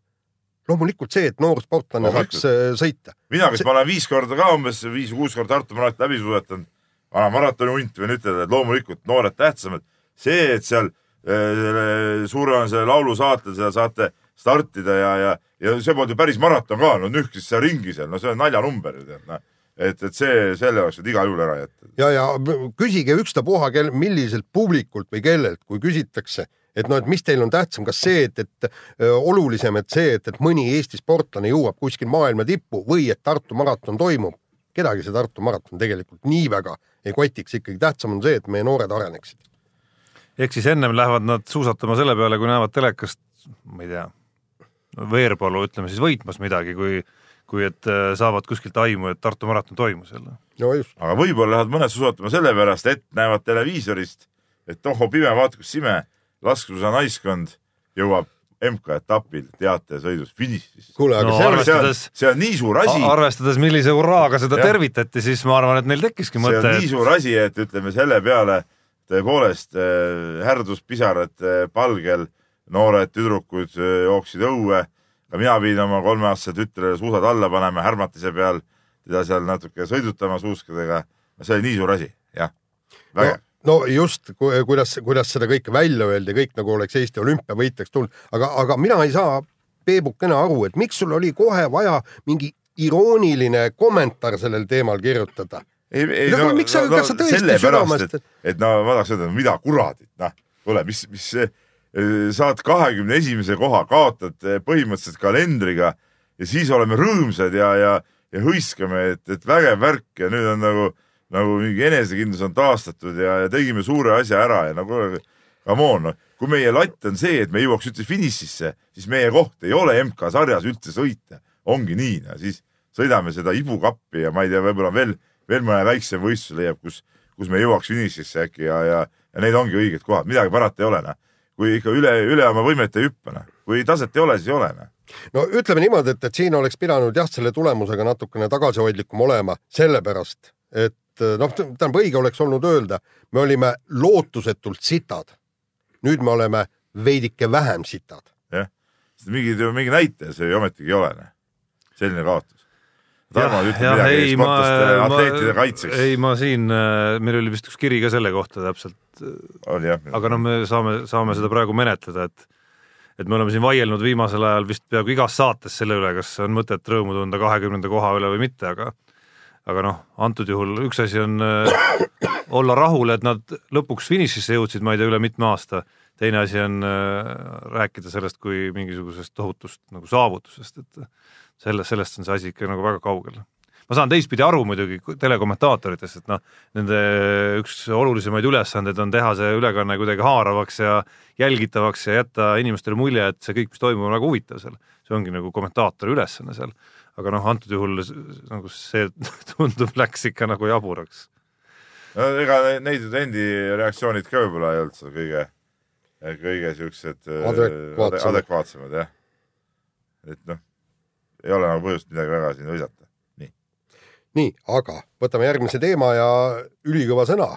loomulikult see, et noor sportlane saaks sõita. mina, kes See- ma olen viis korda ka umbes viis või kuus korda Tartu maraton läbi suusatanud, vana maratoni hunt võin ütelda, et loomulikult noored tähtsamad. see, et seal äh, suuremase laulusaatel seal saate startida ja, ja, ja see polnud ju päris maraton ka, no nühkis seal ringi seal, no see on naljanumber ju tead, noh. et, et see, selle oleks nüüd igal juhul ära jätta. ja, ja küsige ükstapuha, kel, milliselt publikult või kellelt, kui küsitakse, et noh, et mis teil on tähtsam, kas see, et, et olulisem, et see, et, et mõni Eesti sportlane jõuab kuskil maailma tippu või et Tartu maraton toimub, kedagi see Tartu maraton tegelikult nii väga ei kotiks, ikkagi tähtsam on see, et meie noored areneksid. ehk siis ennem lähevad nad suusatama selle peale, kui näevad telekast, ma ei tea, Veerpalu ütleme siis võitmas midagi, kui kui et äh, saavad kuskilt aimu, et Tartu maraton toimus jälle. no just, aga võib-olla lähevad mõned suusatama sellepärast, et näevad televiisorist, et tohoh pime, vaata kus ime, laskesuusa naiskond jõuab MK-etapil teatesõidus finišisse. kuule, aga No see on arvestades- see on, see on nii suur asi, arvestades, millise hurraaga seda Jah. tervitati, siis ma arvan, et neil tekkiski see mõte on, nii suur asi, et ütleme selle peale tõepoolest äh, härduspisarad äh, palgel, noored tüdrukud jooksid õue. ka mina pidin oma kolmeaastase tütrele suusad alla panema härmatise peal, teda seal natuke sõidutama suuskadega. see oli nii suur asi, jah. no, vägev. no just, kuidas, kuidas seda kõike välja öeldi, kõik nagu oleks Eesti olümpiavõitjaks tulnud, aga, aga mina ei saa Peebukene aru, et miks sul oli kohe vaja mingi irooniline kommentaar sellel teemal kirjutada. ei, ei No miks sa- kas sa tõesti sellepärast, südamest- et, et no ma tahaks öelda, mida kuradit, noh, kuule, mis, mis see, saad kahekümne esimese koha, kaotad eh, põhimõtteliselt kalendriga ja siis oleme rõõmsad ja, ja, ja hõiskame, et, et vägev värk ja nüüd on nagu, nagu mingi enesekindlus on taastatud ja, ja tegime suure asja ära ja nagu come on, noh, kui meie latt on see, et me jõuaks üldse finišisse, siis meie koht ei ole MK-sarjas üldse sõita, ongi nii, no siis sõidame seda ibukappi ja ma ei tea, võib-olla veel, veel mõne väiksem võistlus leiab, kus, kus me jõuaks finišisse äkki ja, ja, ja need ongi õiged kohad, midagi parata ei ole, noh. Kui ikka üle, üle oma võimete ei hüppa, noh, kui taset ei ole, siis ei ole, noh. no ütleme niimoodi, et, et siin oleks pidanud jah, selle tulemusega natukene tagasihoidlikum olema, sellepärast et noh, tähendab õige oleks olnud öelda, me olime lootusetult sitad. nüüd me oleme veidike vähem sitad. mingi, mingi näitaja see ju ometigi ei ole, noh. selline kaotus. Tarmo ütleb midagi ei ma sportlaste, atleetide, kaitseks. ei ma siin, meil oli vist üks kiri ka selle kohta täpselt, aga noh, me saame, saame seda praegu menetleda, et et me oleme siin vaielnud viimasel ajal vist peaaegu igas saates selle üle, kas on mõtet rõõmu tunda kahekümnenda koha üle või mitte, aga aga noh, antud juhul üks asi on äh, olla rahul, et nad lõpuks finišisse jõudsid, ma ei tea, üle mitme aasta, teine asi on äh, rääkida sellest kui mingisugusest tohutust nagu saavutusest, et selle, sellest on see asi ikka nagu väga kaugel ma saan teistpidi aru muidugi telekommentaatoritest, et noh, nende üks olulisemaid ülesandeid on teha see ülekanne kuidagi haaravaks ja jälgitavaks ja jätta inimestele mulje, et see kõik, mis toimub, on väga huvitav seal. see ongi nagu kommentaatori ülesanne seal. aga noh, antud juhul nagu see tundub, läks ikka nagu jaburaks. no ega neid endi reaktsioonid ka võib-olla ei olnud seal kõige, kõige siuksed äh, Adekvaatsemad. ade- adekvaatsemad jah. et noh, ei ole nagu põhjust midagi väga siin hõisata. nii, aga võtame järgmise teema ja ülikõva sõna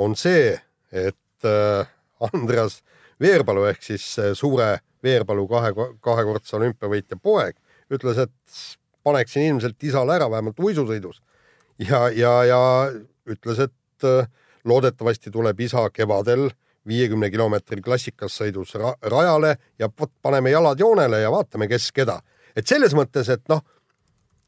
on see, et äh, Andreas Veerpalu ehk siis äh, suure Veerpalu kahe, kahekordse olümpiavõitja poeg ütles, et paneksin ilmselt isale ära vähemalt uisusõidus ja, ja, ja ütles, et äh, loodetavasti tuleb isa kevadel viiekümne kilomeetri klassikas sõidus ra rajale ja vot paneme jalad joonele ja vaatame, kes keda. Et selles mõttes, et noh,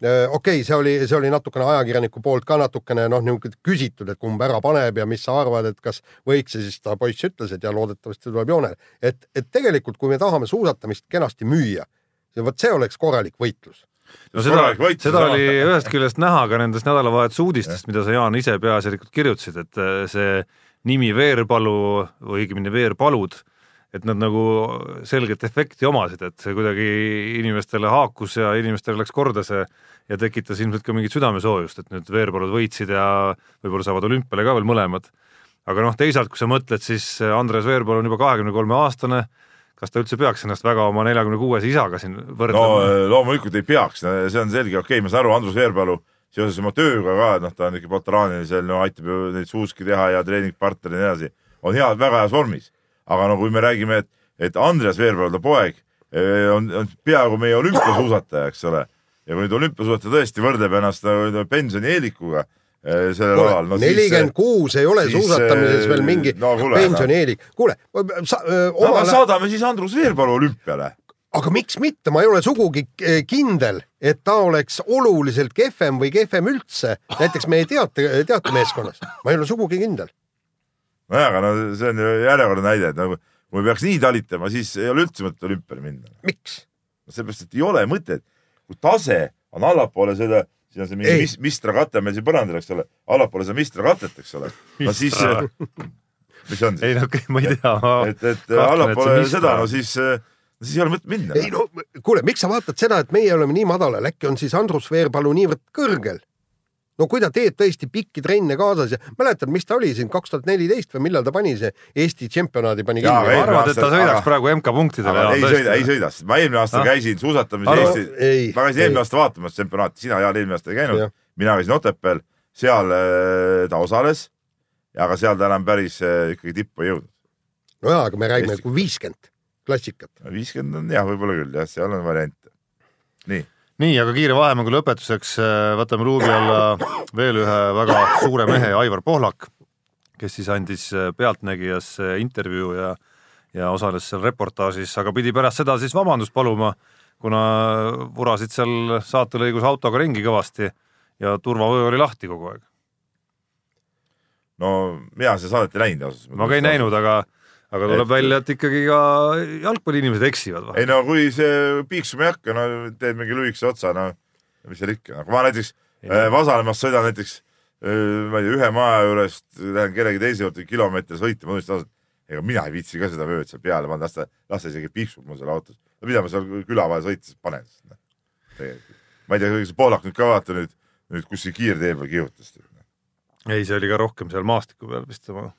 okei okay,, see oli, see oli natukene ajakirjaniku poolt ka natukene noh, niisugune küsitud, et kumb ära paneb ja mis sa arvad, et kas võiks ja siis ta poiss ütles, et ja loodetavasti tuleb joonele. et, et tegelikult, kui me tahame suusatamist kenasti müüa, vot see oleks korralik võitlus. No seda seda oli ühest küljest näha ka nendest nädalavahetuse uudistest, mida sa, Jaan, ise peaasjalikult kirjutasid, et äh, see nimi Veerpalu või õigemini Veerpalud, et nad nagu selget efekti omasid, et see kuidagi inimestele haakus ja inimestele läks korda see ja tekitas ilmselt ka mingit südamesoojust, et nüüd Veerpalud võitsid ja võib-olla saavad olümpiale ka veel mõlemad. aga noh, teisalt, kui sa mõtled, siis Andres Veerpalu on juba kahekümne kolme aastane, kas ta üldse peaks ennast väga oma neljakümne kuuese isaga siin no võrdlema äh, loomulikult ei peaks, see on selge, okei okay,, ma saan aru, Andrus Veerpalu seoses oma tööga ka, et noh, ta on ikka veteranil, no aitab ju neid suuski teha ja treeningpartner ja nii edasi, on hea, väga heas vormis. Aga no kui me räägime, et, et Andres Veerpalu, poeg, on, on peaaegu meie olümpiasuusataja, eks ole. ja kui nüüd olümpiasuusataja tõesti võrdleb ennast nagu pensionieelikuga eh, sellel alal, no nelikümmend kuus ei ole siis, suusatamises veel mingi no kuule, pensionieelik. kuule, sa no, aga saadame siis Andrus Veerpalu olümpiale. aga miks mitte, ma ei ole sugugi eh, kindel, et ta oleks oluliselt kehvem või kehvem üldse, näiteks meie teate, teatemeeskonnas, ma ei ole sugugi kindel. nojah, aga no see on ju järjekordne näide, et nagu kui peaks nii talitama, siis ei ole üldse mõtet olümpiale minna. miks? seepärast, et ei ole mõtet, kui tase on allapoole seda, siin on see mingi Ei. mis, mistra kate meil siin põrandal, eks ole, allapoole seda mistra katet, eks ole. no siis, Mistra. mis see on ei siis? no okei, ma ei tea, et, et allapoole seda, no siis, siis ei ole mõtet minna. ei no kuule, miks sa vaatad seda, et meie oleme nii madalal, äkki on siis Andrus Veerpalu niivõrd kõrgel? No kui ta teeb tõesti pikki trenne kaasas ja mäletad, mis ta oli siin kaks tuhat neliteist või millal ta pani see Eesti tšempionaadi pani kinni arvan, et ta sõidaks aga- praegu MK-punktidele. ei sõida, ei sõida, sest ma eelmine aasta Ah. käisin suusatamas Ah, Eesti, ei, ma käisin eelmine aasta vaatamas tsempionaati, sina Jaan eelmine aasta ei käinud mina käisin Otepääl, seal äh, ta osales, aga seal ta enam päris äh, ikkagi tippu ei jõudnud. nojaa, aga me räägime Eesti- kui viiskümmend klassikat. viiskümmend on jah, võib-olla küll jah, seal on variante. nii, nii, aga kiire vahemängu lõpetuseks äh, võtame luubi alla veel ühe väga suure mehe, Aivar Pohlak, kes siis andis äh, Pealtnägijas intervjuu ja ja osales seal reportaažis, aga pidi pärast seda siis vabandust paluma, kuna vurasid seal saatelõigus autoga ringi kõvasti ja turvavöö oli lahti kogu aeg. no mina seda saadet ei näinud ausalt. ma ka ei näinud, aga, aga tuleb Et- välja, et ikkagi ka jalgpalliinimesed eksivad ei no kui see piiksuma ei hakka, no teed mingi lühikese otsa, no mis seal ikka, aga ma näiteks äh, Vasalemmas sõidan näiteks äh, ma ei tea, ühe maja juurest lähen kellegi teise juurde kilomeetri sõita, ma tunnistan ausalt, ega mina ei viitsi ka seda vööd seal peale panna, las ta, las ta isegi piiksub mul seal autos. no mida ma seal küla vahel sõites panen siis noh. tegelikult. ma ei tea, kas Poolak nüüd ka vaata nüüd, nüüd kuskil kiirtee peal kihutas. ei, see oli ka rohkem seal maastiku peal vist oma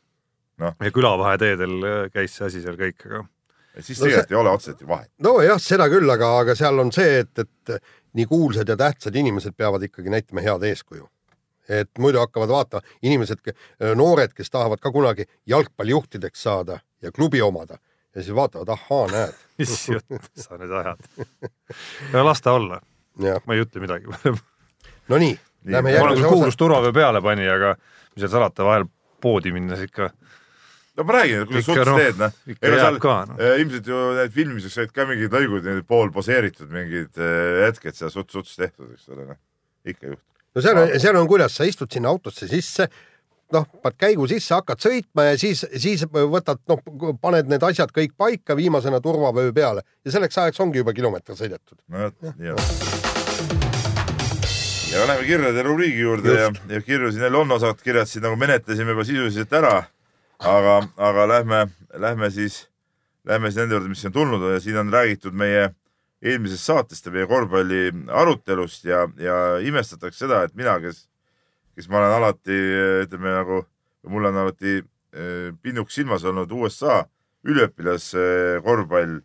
Noh. ja külavaheteedel äh, käis see asi seal kõik, aga siis No tegelikult ei ole otseselt ju vahet. nojah, seda küll, aga, aga seal on see, et, et nii kuulsad ja tähtsad inimesed peavad ikkagi näitama head eeskuju. et muidu hakkavad vaatama inimesed, noored, kes tahavad ka kunagi jalgpallijuhtideks saada ja klubi omada ja siis vaatavad, ahaa, näed. mis juttu sa nüüd ajad? no las ta olla, ma ei ütle midagi ma no nii, lähme järgmise osa kuulus. turvavöö peale pani, aga mis seal salata, vahel poodi minnes ikka no ma räägin, kuidas Ikka suhtes noh, teed, noh. ikka jääb ka, noh. äh, ilmselt ju need filmimiseks olid ka mingid lõigud, pool poseeritud mingid äh, hetked seal suts-suts tehtud, eks ole, noh. ikka juhtub. no seal on, seal on, kuidas sa istud sinna autosse sisse, noh, paned käigu sisse, hakkad sõitma ja siis, siis võtad, noh, paned need asjad kõik paika, viimasena turvavöö peale ja selleks ajaks ongi juba kilomeeter sõidetud. no vot, nii on. ja läheme kirjade rubriigi juurde ja, ja kirju siin jälle on osad kirjad siin nagu menetlesime juba sisuliselt ära. aga, aga lähme, lähme siis, lähme siis nende juurde, mis on tulnud ja siin on räägitud meie eelmisest saatest ja meie korvpalli arutelust ja, ja imestatakse seda, et mina, kes, kes ma olen alati ütleme nagu, mul on alati eh, pinnuks silmas olnud USA üliõpilaskorvpall.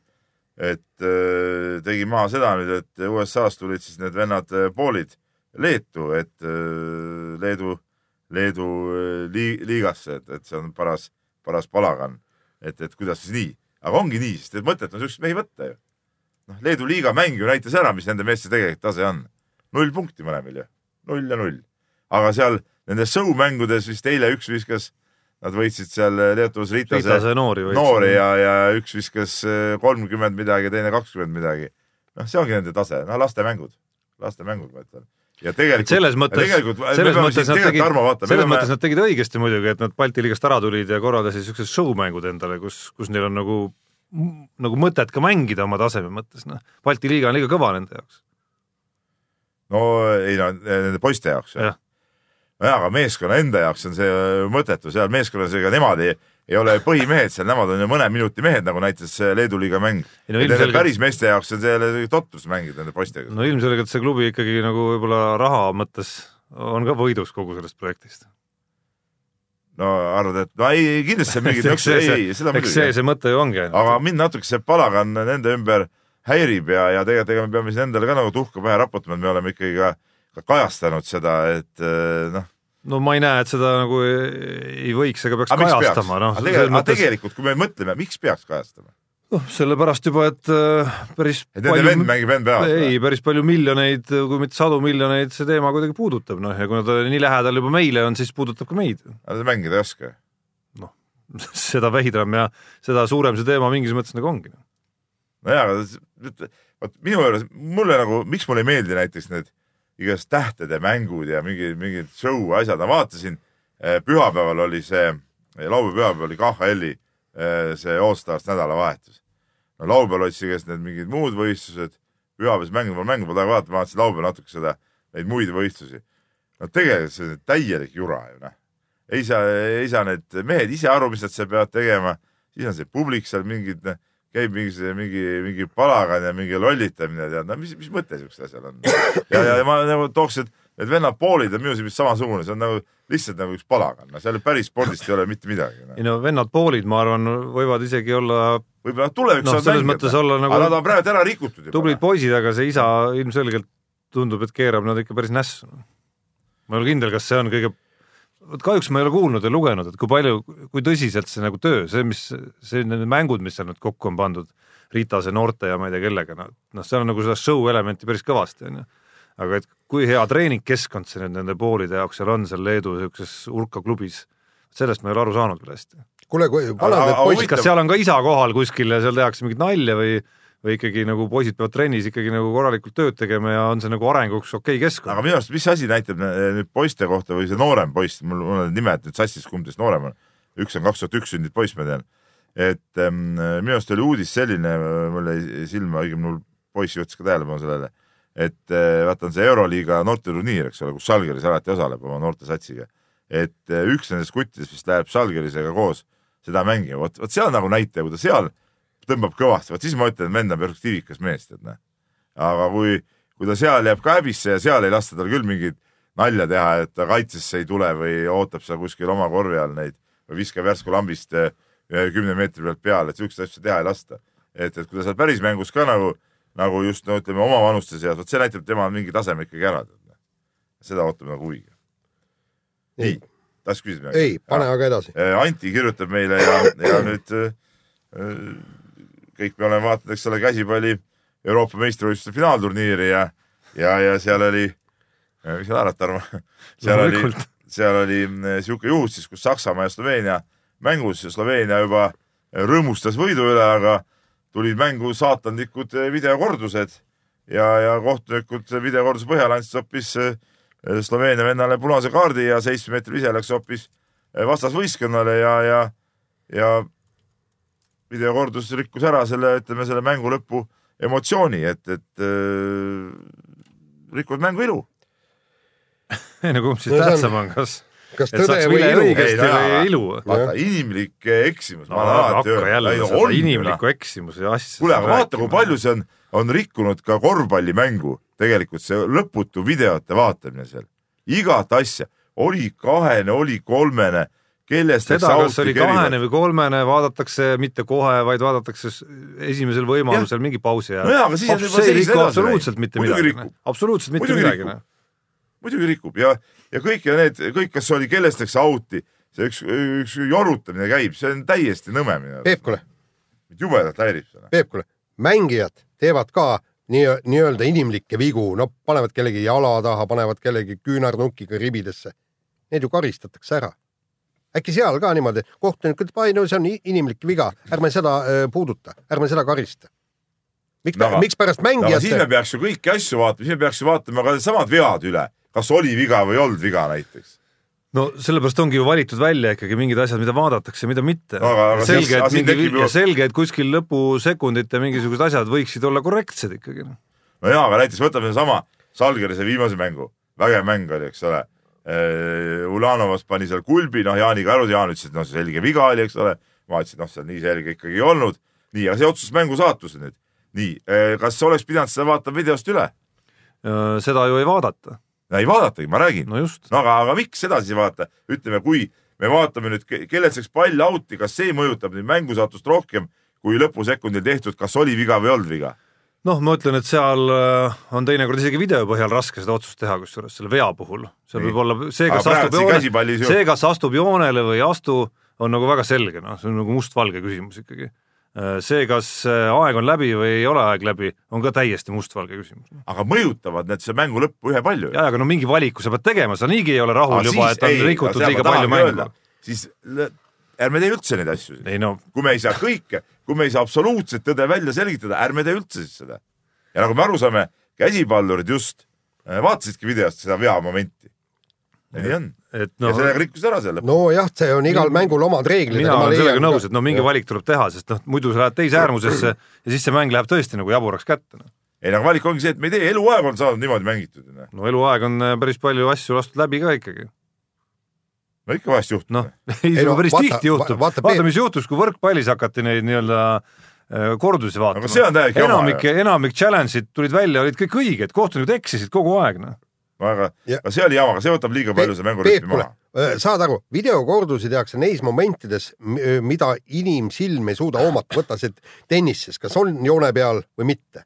Et äh, tegi maha seda nüüd, et USA-st tulid siis need vennad äh, poolid Leetu, et äh, Leedu, Leedu äh, li, liigasse, et, et see on paras, paras palagan. et, et kuidas siis nii, aga ongi nii, sest et mõtet on siukseid mehi võtta ju. noh, Leedu liiga mäng ju näitas ära, mis nende meeste tegelik tase on. null punkti mõlemil ju, null ja null. aga seal nendes show mängudes vist eile üks viskas, nad võitsid seal Leetus Ritase, Ritase noori võitsid. noori ja, ja üks viskas eh, kolmkümmend midagi, teine kakskümmend midagi. noh, see ongi nende tase, noh lastemängud, lastemängud ma ütlen ja tegelikult. selles mõttes, selles mõttes nad tegid, selles peame... mõttes nad tegid õigesti muidugi, et nad Balti liigast ära tulid ja korraldasid siuksed show-mängud endale, kus, kus neil on nagu, nagu mõtet ka mängida oma taseme mõttes, noh. Balti liiga on liiga kõva nende jaoks. no ei no nende poiste jaoks ja. nojah, aga meeskonna enda jaoks on see mõttetu, seal meeskonnas ega nemad ei ei ole põhimehed seal, nemad on ju mõne minuti mehed, nagu näitas Leedu liiga mäng no,. Ilmselgelt... päris meeste jaoks on see totrus mängida nende poistega. no ilmselgelt see klubi ikkagi nagu võib-olla raha mõttes on ka võidus kogu sellest projektist. no arvad, et no ei, kindlasti mingid eks see, ei, seda muidugi. see, see mõte ju ongi. aga mind natuke see palagan nende ümber häirib ja, ja tegelikult ega me peame siin endale ka nagu tuhka pähe raputama, et me oleme ikkagi ka, ka kajastanud seda, et noh no ma ei näe, et seda nagu ei võiks ega peaks aga kajastama, noh. aga tegelikult, mõttes... tegelikult, kui me mõtleme, miks peaks kajastama? noh, sellepärast juba, et äh, päris et nende palju... vend mängib NBA-s? ei, päris palju miljoneid, kui mitte sadu miljoneid see teema kuidagi puudutab, noh, ja kuna ta nii lähedal juba meile on, siis puudutab ka meid. aga ta mängida ei oska? noh, seda veidram ja seda suurem see teema mingis mõttes nagu ongi. nojaa, aga vot minu juures, mulle nagu, miks mulle ei meeldi näiteks need igast tähtede mängud ja mingid, mingid show asjad, ma vaatasin, eh, pühapäeval oli see, laupäev-pühapäev oli KHL-i eh, see Allstars nädalavahetus. no laupäeval olid siis need mingid muud võistlused, pühapäevased mängud, ma mängu pole vaadata, ma vaatasin laupäeval natuke seda, neid muid võistlusi. no tegelikult see on täielik jura ju noh. ei saa, ei saa need mehed ise aru, mis nad seal peavad tegema, siis on see publik seal mingid noh käib mingi, mingi, mingi palagan ja mingi lollitamine, tead, no mis, mis mõte siuksel asjal on? ja, ja ma nagu tooks, et need vennad poolid on minu silmis samasugune, see on nagu lihtsalt nagu üks palagan, no seal päris spordist ei ole mitte midagi no.. ei no vennad poolid, ma arvan, võivad isegi olla võib-olla tulevikus no, selles mõttes olla nagu aga nad on praegu ära rikutud juba. tublid poisid, aga see isa ilmselgelt tundub, et keerab nad ikka päris nässu. ma ei ole kindel, kas see on kõige vot kahjuks ma ei ole kuulnud ja lugenud, et kui palju, kui tõsiselt see nagu töö, see, mis, see need mängud, mis seal nüüd kokku on pandud, Ritase noorte ja ma ei tea kellega, noh, noh, seal on nagu seda show elementi päris kõvasti, onju. aga et kui hea treeningkeskkond see nüüd nende poolide jaoks seal on, seal Leedu niisuguses Urka klubis, sellest ma ei ole aru saanud veel hästi. kuule, kui vanad need poisid kas seal on ka isa kohal kuskil ja seal tehakse mingit nalja või või ikkagi nagu poisid peavad trennis ikkagi nagu korralikult tööd tegema ja on see nagu arenguks okei okay keskkond. aga minu arust, mis asi näitab nüüd poiste kohta või see noorem poiss, mul, on nimed nüüd sassis, kumb teist noorem on. üks on kaks tuhat üks sündinud poiss, ma tean. et ähm, minu arust oli uudis selline, mul jäi silma, õigemini mul poiss juhtis ka tähelepanu sellele, et äh, vaata on see Euroliiga noorteturniir, eks ole, kus Žalgiris alati osaleb oma noorte satsiga. et äh, üks nendest kuttidest vist läheb Žalgirisega koos seda mängima, vot, vot seal nagu näitaja, kui ta seal tõmbab kõvasti, vot siis ma ütlen, vend on perspektiivikas mees, tead näe. aga kui, kui ta seal jääb ka häbisse ja seal ei lasta tal küll mingit nalja teha, et ta kaitsesse ei tule või ootab seal kuskil oma korvi all neid või viskab järsku lambist eh, kümne meetri pealt peale, et siukseid asju teha ei lasta. et, et kui ta seal päris mängus ka nagu, nagu just no ütleme oma vanuste seas, vot see näitab, tema mingi taseme ikkagi ära. seda ootame nagu huviga. nii, tahtsid küsida midagi? ei, pane aga edasi. Eh, Anti kirjutab meile ja, ja nüüd äh, kõik me oleme vaadanud, eks ole, käsipalli Euroopa meistrivõistluste finaalturniiri ja, ja, ja seal oli, mis sa naerad, Tarmo? seal oli, seal oli mm, sihuke juhus siis, kus Saksamaa ja Sloveenia mängus ja Sloveenia juba rõõmustas võidu üle, aga tulid mängu saatanlikud videokordused ja, ja kohtunikud videokorduse põhjal andsid hoopis eh, Sloveenia vennale punase kaardi ja seitsme meetri vise läks hoopis eh, vastasvõistkonnale ja, ja, ja videokordus rikkus ära selle, ütleme selle mängu lõpu emotsiooni, et, et äh, rikkus mängu ilu ei no kumb siis no, tähtsam on, kas kas tõde või ilu? õigesti või ilu? vaata, inimlik eksimus no,. hakka jälle seda inimlikku eksimuse asja. kuule, aga vaata, kui palju see on, on rikkunud ka korvpallimängu, tegelikult see lõputu videote vaatamine seal. igat asja, oli kahene, oli kolmene kellest seda, kas oli kahene või kolmene, vaadatakse mitte kohe, vaid vaadatakse esimesel võimalusel mingi pausi ajal. nojah, aga siis on juba seis edasi. absoluutselt mitte midagi. absoluutselt mitte Muidugi midagi. muidugi rikub ja, ja kõik ja need, kõik, kas oli kellest, eks out'i, see üks, üks jorutamine käib, see on täiesti nõme minu arust. Peep, kuule jubedalt häirib seda. Peep, kuule, mängijad teevad ka nii, nii-öelda inimlikke vigu, no panevad kellegi jala taha, panevad kellegi küünarnukiga ribidesse. Need ju karistatakse ära. Äkki seal ka niimoodi, kohtunik ütleb, ai no see on inimlik viga, ärme seda puuduta, ärme seda karista. miks No no, mikspärast no aga siis me mängijate, peaks ju kõiki asju vaatama, siis me peaks ju vaatama ka needsamad vead üle, kas oli viga või ei olnud viga näiteks. no sellepärast ongi ju valitud välja ikkagi mingid asjad, mida vaadatakse, mida mitte. Selge, et mingi tekib ju- ja selge, et kuskil lõpusekundite mingisugused asjad võiksid olla korrektsed ikkagi. no jaa, aga näiteks võtame sedasama Salgerise viimase mängu, vägev mäng oli, eks ole. Ulanovas pani seal kulbi, noh Jaaniga aru, Jaan ütles, et noh, see selge viga oli, eks ole. ma ütlesin, noh, see nii selge ikkagi ei olnud. nii, aga see otsustas mängu saatuse nüüd. nii, kas oleks pidanud seda vaatama videost üle? seda ju ei vaadata, ei vaadatagi, ma räägin. no just. no aga, aga miks sedasi vaata, ütleme, kui me vaatame nüüd, kellelt saaks pall out'i, kas see mõjutab nüüd mängusaatust rohkem kui lõpusekundil tehtud, kas oli viga või ei olnud viga? noh, ma ütlen, et seal äh, on teinekord isegi video põhjal raske seda otsust teha, kusjuures selle vea puhul. seal võib olla see, kas Aga astub joonele, see, kas astub joonele või ei astu, on nagu väga selge, noh, see on nagu mustvalge küsimus ikkagi. see, kas äh, aeg on läbi või ei ole aeg läbi, on ka täiesti mustvalge küsimus. aga mõjutavad need see mängu lõppu ühepalju. ja, aga no mingi valiku sa pead tegema, sa niigi ei ole rahul juba, et on rikutud liiga palju mängu. siis ärme tee üldse neid asju. no kui me ei saa kõike, kui me ei saa absoluutset tõde välja selgitada, ärme tee üldse siis seda. ja nagu me aru saame, käsipallurid just äh, vaatasidki videost seda veamomenti. nii on. et ja noh, sellega rikkus ära selle. nojah, see on igal mängul omad reeglid. mina olen sellega nõus, et no mingi valik tuleb teha, sest noh, muidu sa lähed teise äärmusesse ja siis see mäng läheb tõesti nagu jaburaks kätte. ei no valik ongi see, et me ei tee, eluaeg on saanud niimoodi mängitud. no eluaeg on äh, päris palju asju lastud läbi ka ikkagi. No ikka vahest juhtub noh. ei, Ei no no päris vaata- tihti juhtub va-, vaata, vaata, mis juhtus, kui võrkpallis hakati neid nii-öelda äh, kordusi vaatama. Aga see on täiesti jama enamik, enamik challenge'id tulid välja, olid kõik õiged, kohtunikud eksisid kogu aeg, noh. aga Ja- aga see oli jama, aga see võtab liiga palju see mängurütmi maha. saad aru, videokordusi tehakse neis momentides, mida inimsilm ei suuda hoomata, võta see tennises, kas on joone peal või mitte.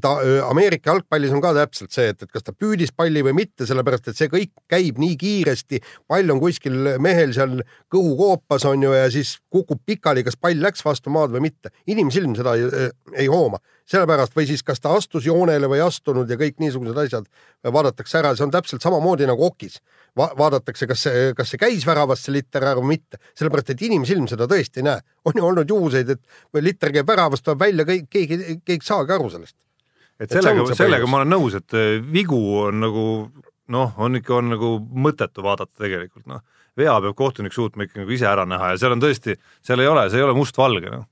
Ta Ameerika jalgpallis on ka täpselt see, et, et kas ta püüdis palli või mitte, sellepärast et see kõik käib nii kiiresti, pall on kuskil mehel seal kõhukoopas on ju ja siis kukub pikali, kas pall läks vastu maad või mitte. inimsilm seda ei, ei hooma, sellepärast või siis kas ta astus joonele või ei astunud ja kõik niisugused asjad vaadatakse ära, see on täpselt samamoodi nagu okis Va. vaadatakse, kas see, kas see käis väravast see liter ära või mitte, sellepärast et inimsilm seda tõesti ei näe. on ju olnud juhuseid, et liter käib väravast, tuleb välja, keegi, keegi ei saagi aru sellest. Et sellega sellega ma olen nõus, et äh, vigu on nagu noh, on ikka, on nagu mõttetu vaadata tegelikult, noh. vea peab kohtunik suutma ikka nagu ise ära näha ja seal on tõesti, seal ei ole, see ei ole mustvalge, noh.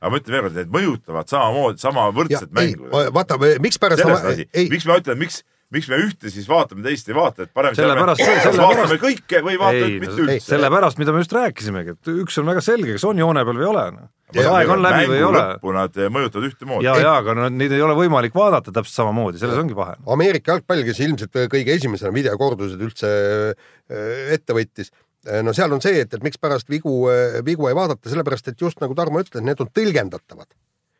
aga ma ütlen veel kord, need mõjutavad samamoodi, sama võrdset ei mängu., vaata, mikspärast ei, miks ma ütlen, miks, miks me ühte siis vaatame, teist ei vaata, et parem Sellepärast- sellepärast- vaatame kõike või vaatame ei, mitte üldse. sellepärast, mida me just rääkisimegi, et üks on väga selge, kas on joone peal või ei ole, noh. kas aeg on läbi või ei ole. lõppu nad mõjutavad ühtemoodi. ja, ja aga no neid ei ole võimalik vaadata täpselt samamoodi, selles ongi vahe. Ameerika jalgpall, kes ilmselt kõige esimesena videokordused üldse äh, ette võttis, no seal on see, et, et mikspärast vigu, vigu ei vaadata, sellepärast et just nagu Tarmo ütles, need on tõlgendatavad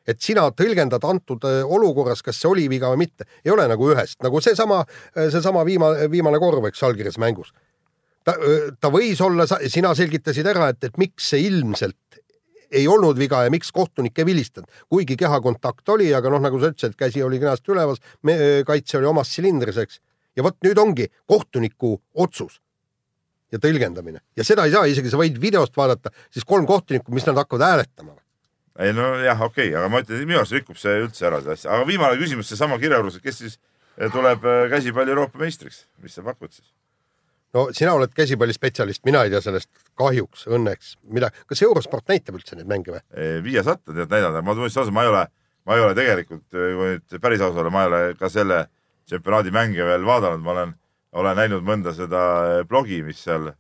et sina tõlgendad antud äh, olukorras, kas see oli viga või mitte, ei ole nagu ühest, nagu seesama, seesama viimane, viimane korv, eks, allkirjas mängus. ta, ta võis olla, sina selgitasid ära, et, et miks see ilmselt ei olnud viga ja miks kohtunik ei vilistanud, kuigi kehakontakt oli, aga noh, nagu sa ütlesid, käsi oli kenasti üleval, kaitse oli omas silindris, eks. ja vot nüüd ongi kohtuniku otsus ja tõlgendamine ja seda ei saa, isegi sa võid videost vaadata, siis kolm kohtunikku, mis nad hakkavad hääletama. Ei no jah, okei okay,, aga ma ütlen, minu arust rikub see üldse ära seda asja, aga viimane küsimus, seesama kirjajuures, kes siis eh, tuleb eh, käsipalli Euroopa meistriks, mis sa pakud siis? no sina oled käsipallispetsialist, mina ei tea sellest kahjuks, õnneks, mida, kas Eurosport näitab üldse neid mänge või? Viiasat on tead näidanud, ma tunnistan ausalt, ma ei ole, ma ei ole tegelikult, kui nüüd päris aus olla, ma ei ole ka selle tsempionaadi mänge veel vaadanud, ma olen, olen näinud mõnda seda eh, blogi, mis seal,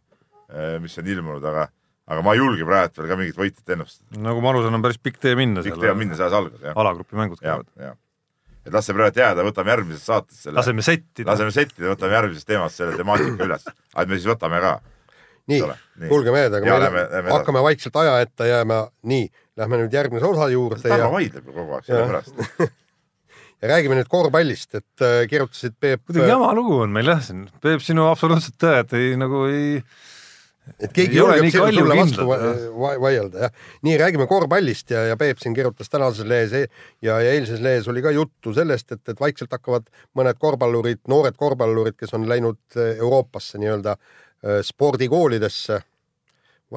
mis on ilmunud, aga, aga ma ei julge praegu veel ka mingit võitjat ennustada. nagu ma aru saan, on päris pikk tee minna kõik teavad minna, selles algas jah. alagrupi mängud käivad., et las see praegu jääda, võtame järgmises saates selle. laseme settida. laseme settida, võtame järgmises teemas selle temaatika üles, et me siis võtame ka. nii kuulge mehed, aga Ja me lähme- lähme edasi. hakkame vaikselt aja ette jääma, nii, lähme nüüd järgmise osa juurde Tarmo ja, vaidleb ju kogu aeg sellepärast. ja räägime nüüd korvpallist, et äh, kirjutasid Peep. kuidagi jama lugu on meil jah siin, Peep, sinu absoluutselt tõed ei nagu ei, et keegi Ei julgeb sinu- sulle vastu va va vaielda, jah. nii, räägime korvpallist ja, ja Peep siin kirjutas tänases lehes e- ja, ja eilses lehes oli ka juttu sellest, et, et vaikselt hakkavad mõned korvpallurid, noored korvpallurid, kes on läinud eh, Euroopasse nii-öelda eh, spordikoolidesse,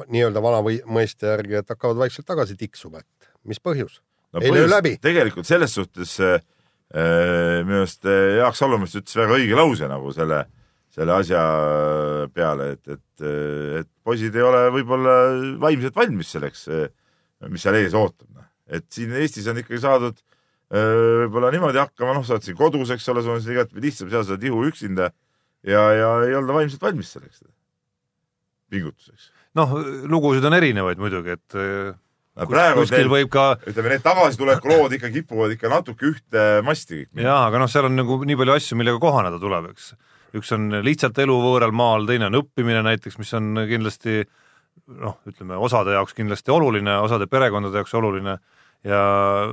nii-öelda vana või mõiste järgi, et hakkavad vaikselt tagasi tiksuma, et mis põhjus? no ei löö läbi. tegelikult selles suhtes äh, äh, minu arust äh, Jaak Salumets ütles väga õige lause nagu selle, selle asja peale, et, et, et poisid ei ole võib-olla vaimselt valmis selleks, mis seal ees ootab. et siin Eestis on ikkagi saadud äh, võib-olla niimoodi hakkama, noh, sa oled siin kodus, eks ole, sul on siin igatpidi lihtsam, seal sa oled ihu üksinda ja, ja ei olda vaimselt valmis selleks pingutuseks. noh, lugusid on erinevaid muidugi, et No praegu kuskil teil, võib ka ütleme, need tagasitulekulood ikka kipuvad ikka natuke ühte masti kõik. jaa, aga noh, seal on nagu nii palju asju, millega kohaneda tuleb, eks. Üks on lihtsalt elu võõral maal, teine on õppimine näiteks, mis on kindlasti noh, ütleme osade jaoks kindlasti oluline, osade perekondade jaoks oluline ja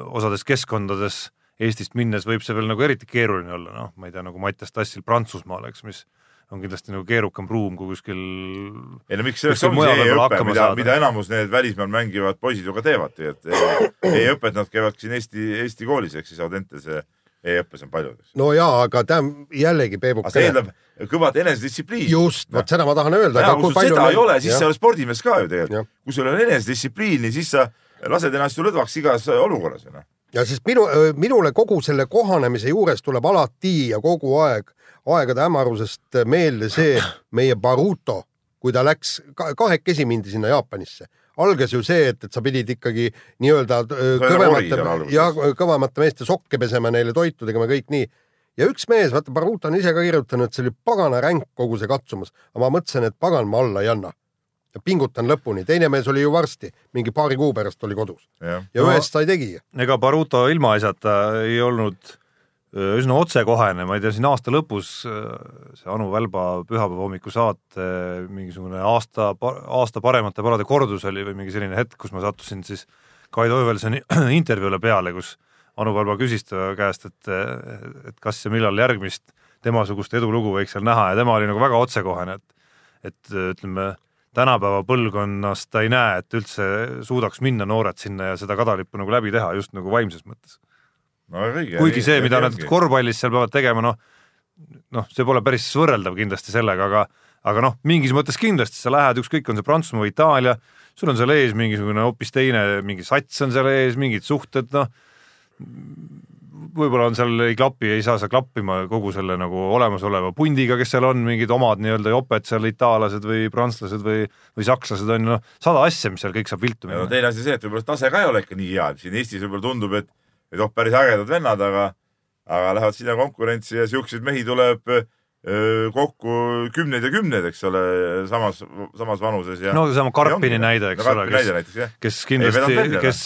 osades keskkondades Eestist minnes võib see veel nagu eriti keeruline olla, noh, ma ei tea, nagu Mattias Tassil Prantsusmaal, eks, mis on kindlasti nagu keerukam ruum kui kuskil ei no miks selleks mujal see e-õpe, mida, mida enamus need välismaal mängivad poisid ju ka teevad, et e-õpet nad käivad siin Eesti, Eesti koolis, ehk siis Audentes e-õppes on palju. no jaa, aga tähendab jällegi aga see eeldab kõvat enesedistsipliini. just, vot seda ma tahan öelda. ja kui sul seda ei ole, siis jah. sa ei ole spordimees ka ju tegelikult. kui sul ole enesedistsipliini, siis sa lased ennast ju lõdvaks igas olukorras ju noh. ja sest minu, minule kogu selle kohanemise juures tuleb alati ja kogu aeg aegade hämarusest meelde see meie Baruto, kui ta läks, kahekesi mindi sinna Jaapanisse. Algas ju see, et, et sa pidid ikkagi nii-öelda ori seal kõvemate ja kõvemate meeste sokke pesema, neile toitu tegema, kõik nii. ja üks mees, vaata Baruto on ise ka kirjutanud, et see oli pagana ränk kogu see katsumus, aga ma mõtlesin, et pagan, ma alla ei anna. ja pingutan lõpuni, teine mees oli ju varsti, mingi paari kuu pärast oli kodus jah, ja No- ühest sai tegija. ega Baruto ilmaasjata ei olnud üsna otsekohene, ma ei tea, siin aasta lõpus see Anu Välba pühapäeva hommiku saate mingisugune aasta, aasta paremate palade kordus oli või mingi selline hetk, kus ma sattusin siis Kaido Öövelsoni intervjuule peale, kus Anu Välba küsis ta käest, et, et kas ja millal järgmist temasugust edulugu võiks seal näha ja tema oli nagu väga otsekohene, et et ütleme, tänapäeva põlvkonnas ta ei näe, et üldse suudaks minna noored sinna ja seda kadalippu nagu läbi teha, just nagu vaimses mõttes no õige. kuigi see, mida nad korvpallis seal peavad tegema, noh, noh, see pole päris võrreldav kindlasti sellega, aga aga noh, mingis mõttes kindlasti sa lähed, ükskõik, on see Prantsusmaa või Itaalia, sul on seal ees mingisugune hoopis teine, mingi sats on seal ees, mingid suhted, noh, võib-olla on seal, ei klapi, ei saa sa klappima kogu selle nagu olemasoleva pundiga, kes seal on, mingid omad nii-öelda joped seal, itaallased või prantslased või, või sakslased on ju, noh, sada asja, mis seal kõik saab viltu ja no minna. teine asi see, et võib-olla tase ka ei ole ikka nii hea, siin Eestis võib-olla tundub, et, et oh, päris ägedad vennad, aga, aga lähevad sinna konkurentsi ja siukseid mehi tuleb kokku kümneid ja kümneid, eks ole, samas, samas vanuses ja. no seesama Karpini näide, eks no, ole, kes kes kindlasti, kes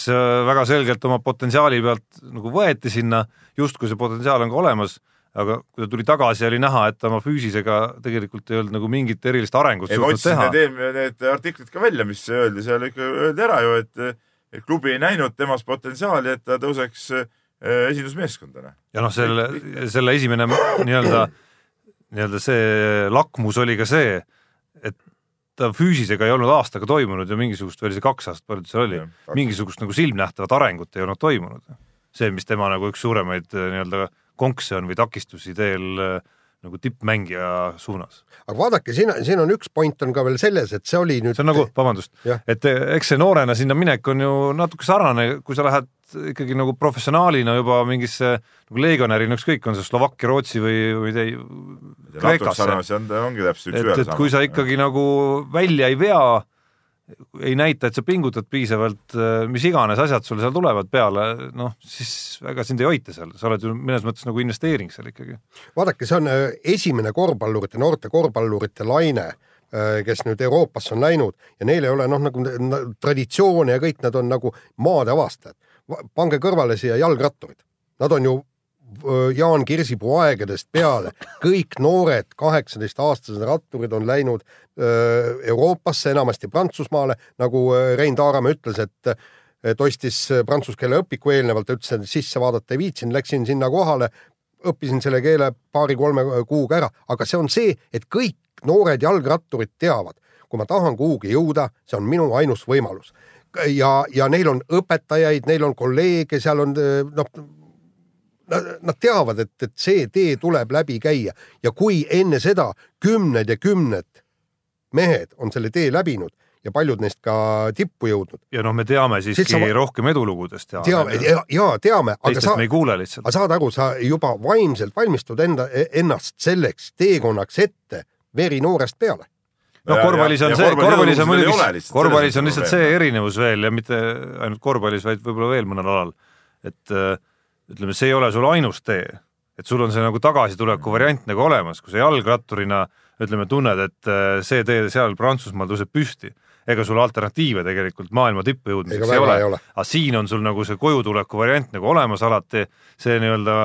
väga selgelt oma potentsiaali pealt nagu võeti sinna, justkui see potentsiaal on ka olemas, aga kui ta tuli tagasi, oli näha, et ta oma füüsisega tegelikult ei olnud nagu mingit erilist arengut suutnud teha. need, need artiklid ka välja, mis öeldi, seal ikka öeldi ära ju, et, et klubi ei näinud temas potentsiaali, et ta tõuseks äh, esindusmeeskondana. ja noh, selle, selle esimene nii-öelda, nii-öelda see lakmus oli ka see, et ta füüsisega ei olnud aastaga toimunud ja mingisugust, või oli see kaks aastat, palju ta seal oli, mingisugust nagu silmnähtavat arengut ei olnud toimunud. see, mis tema nagu üks suuremaid äh, nii-öelda konkse on või takistusi teel äh, nagu tippmängija suunas. aga vaadake, siin, siin on üks point on ka veel selles, et see oli nüüd. see on nagu, vabandust et eh, eks see noorena sinna minek on ju natuke sarnane, kui sa lähed ikkagi nagu professionaalina juba mingisse nagu legionärina, ükskõik, on see Slovakkia, Rootsi või, või tei- Kreekasse. sarnase on, ongi täpselt üks et, ühele et kui sa ikkagi nagu välja ei vea, ei näita, et sa pingutad piisavalt, mis iganes asjad sul seal tulevad peale, noh siis ega sind ei hoita seal, sa oled ju mõnes mõttes nagu investeering seal ikkagi. vaadake, see on äh, esimene korvpallurite, noorte korvpallurite laine, kes nüüd Euroopasse on läinud ja neil ei ole noh, nagu na- traditsioone ja kõik nad on nagu maade avastajad. pange kõrvale siia jalgratturid, nad on ju Jaan Kirsipuu aegadest peale, kõik noored kaheksateistaastased ratturid on läinud öö, Euroopasse, enamasti Prantsusmaale, nagu öö, Rein Taaramäe ütles, et et ostis prantsuse keele õpiku eelnevalt, ütles, et sisse vaadata ei viitsinud, läksin sinna kohale, õppisin selle keele paari-kolme kuuga ära, aga see on see, et kõik noored jalgratturid teavad, kui ma tahan kuhugi jõuda, see on minu ainus võimalus. ja, ja neil on õpetajaid, neil on kolleege, seal on noh, nad teavad, et, et see tee tuleb läbi käia ja kui enne seda kümned ja kümned mehed on selle tee läbinud ja paljud neist ka tippu jõudnud. ja noh, me teame siiski sa... rohkem edulugudest. teame ja, ja teame, aga sa, aga saad aru, sa juba vaimselt valmistud enda, ennast selleks teekonnaks ette veri noorest peale noh, korvpallis on ja, see, korvpallis on muidugi, korvpallis on lihtsalt see erinevus veel ja mitte ainult korvpallis, vaid võib-olla veel mõnel alal, et äh, ütleme, see ei ole sul ainus tee, et sul on see nagu tagasituleku variant nagu olemas, kui sa jalgratturina ütleme, tunned, et äh, see tee seal Prantsusmaal tõuseb püsti. Ega sul alternatiive tegelikult maailma tippu jõudmiseks ei ole, ole., aga siin on sul nagu see kojutuleku variant nagu olemas alati, see nii-öelda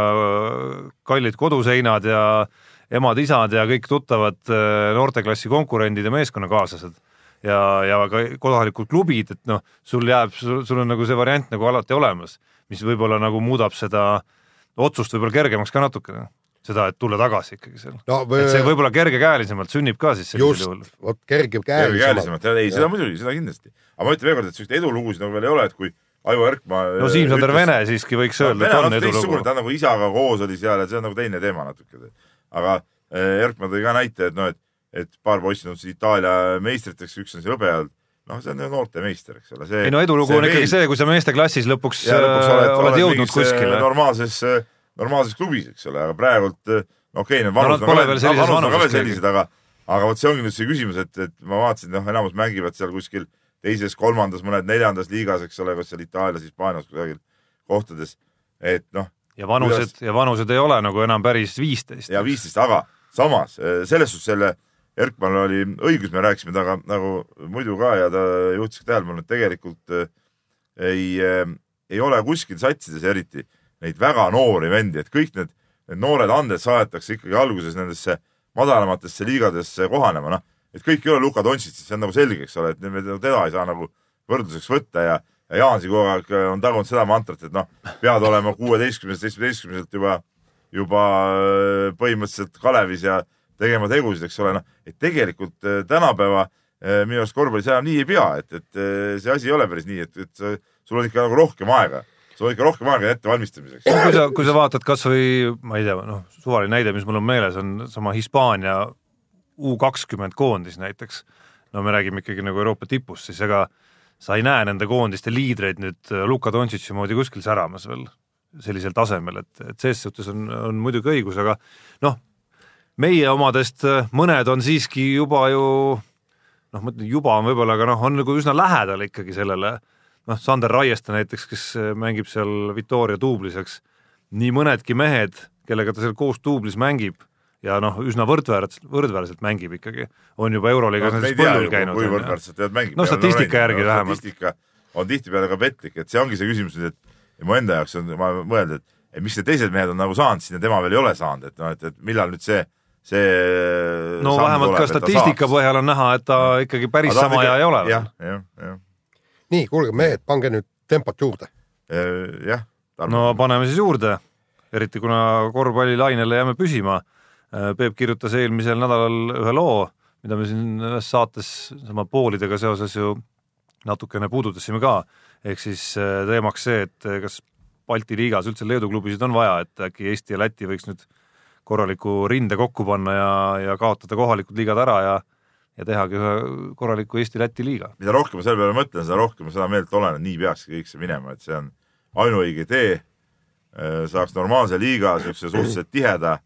kallid koduseinad ja emad-isad ja kõik tuttavad äh, noorteklassi konkurendid ja meeskonnakaaslased ja, ja ka kohalikud klubid, et noh, sul jääb, sul on nagu see variant nagu alati olemas, mis võib-olla nagu muudab seda otsust võib-olla kergemaks ka natukene seda, et tulla tagasi ikkagi seal no,. et see võib-olla kergekäelisemalt sünnib ka siis sellisel juhul. vot kergekäelisemalt. ei, seda muidugi, seda kindlasti. aga ma ütlen veel kord, et selliseid edulugusid nagu veel ei ole, et kui Aivo Erkma no Siim-Sander Vene siiski võiks öelda no,, et on edulugu. ta nagu isaga koos oli seal ja see on nagu teine teema natuke. aga eh, Erkma tõi ka näite, et noh, et, et paar poissi nõudsid Itaalia meistriteks, üks on see hõbe olnud noh, see on ju noortemeister, eks ole. ei no edulugu on ikkagi see, kui sa meesteklassis lõpuks, ja, lõpuks oled, oled, oled jõudnud kuskile. normaalses normaalses klubis, eks ole, aga praegult okei okay,, need vanused no, on ka veel, vanused on ka veel sellised, aga aga vot see ongi nüüd see küsimus, et, et ma vaatasin, noh, enamus mängivad seal kuskil teises, kolmandas, mõned neljandas liigas, eks ole, kas seal Itaalias, Hispaanias, kusagil kohtades, et noh. ja vanused kuidas... ja vanused ei ole nagu enam päris viisteist. ja viisteist, aga samas selles suhtes selle Erkmanil oli õigus, me rääkisime temaga nagu muidu ka ja ta juhtis tähelepanu, et tegelikult äh, ei äh,, ei ole kuskil satsides eriti neid väga noori vendi, et kõik need, need noored anded saadetakse ikkagi alguses nendesse madalamatesse liigadesse kohanema, noh, et kõik ei ole Luka Dontšit, see on nagu selge, eks ole, et me teda ei saa nagu võrdluseks võtta ja, ja Jaansi kogu aeg on tagunud seda mantrat, et noh, pead olema kuueteistkümneselt, seitsmeteistkümneselt juba, juba äh, põhimõtteliselt Kalevis ja tegema tegusid, eks ole, noh, et tegelikult äh, tänapäeva äh, minu arust korvpallis enam nii ei pea, et, et see asi ei ole päris nii, et, et sul on ikka nagu rohkem aega sul on ikka rohkem aega ettevalmistamiseks. kui sa, kui sa vaatad kasvõi, ma ei tea, noh, suvaline näide, mis mul on meeles, on sama Hispaania U kakskümmend koondis näiteks. no me räägime ikkagi nagu Euroopa tipust, siis ega sa ei näe nende koondiste liidreid nüüd Luka Dontšitši moodi kuskil säramas veel sellisel tasemel, et, et ses suhtes on, on muidugi õigus, aga noh, meie omadest mõned on siiski juba ju noh, ma ütlen juba on võib-olla, aga noh, on nagu üsna lähedal ikkagi sellele äh, noh, Sander Raieste näiteks, kes äh, mängib seal Victoria duublis, eks, nii mõnedki mehed, kellega ta seal koos duublis mängib ja noh, üsna võrdväärselt, võrdväärselt mängib ikkagi, on juba Euroliigas no, näiteks põllul käinud. kui võrdväärselt tead mängib. no statistika järgi no, vähemalt. statistika on tihtipeale ka petlik, et see ongi see küsimus nüüd, et mu enda jaoks on, ma mõelda, et, et mis need teised mehed on nagu saanud siin ja tema veel ei ole saanud, et noh, et, et millal nüüd see see no vähemalt tuleb, ka statistika põhjal on näha, et ta ikkagi päris sama hea ei ole. jah, jah, jah nii, kuulge mehed, pange nüüd tempot juurde. Äh, jah. no paneme siis juurde, eriti kuna korvpallilainele jääme püsima. Äh, Peep kirjutas eelmisel nädalal ühe loo, mida me siin ühes saates sama poolidega seoses ju natukene puudutasime ka, ehk siis äh, teemaks see, et kas Balti liigas üldse Leedu klubisid on vaja, et äkki Eesti ja Läti võiks nüüd korraliku rinde kokku panna ja, ja kaotada kohalikud liigad ära ja ja tehagi ühe korraliku Eesti-Läti liiga. mida rohkem ma selle peale mõtlen, seda rohkem ma seda meelt olen, et nii peakski kõik see minema, et see on ainuõige tee. Äh, saaks normaalse liiga, niisuguse suhteliselt tiheda,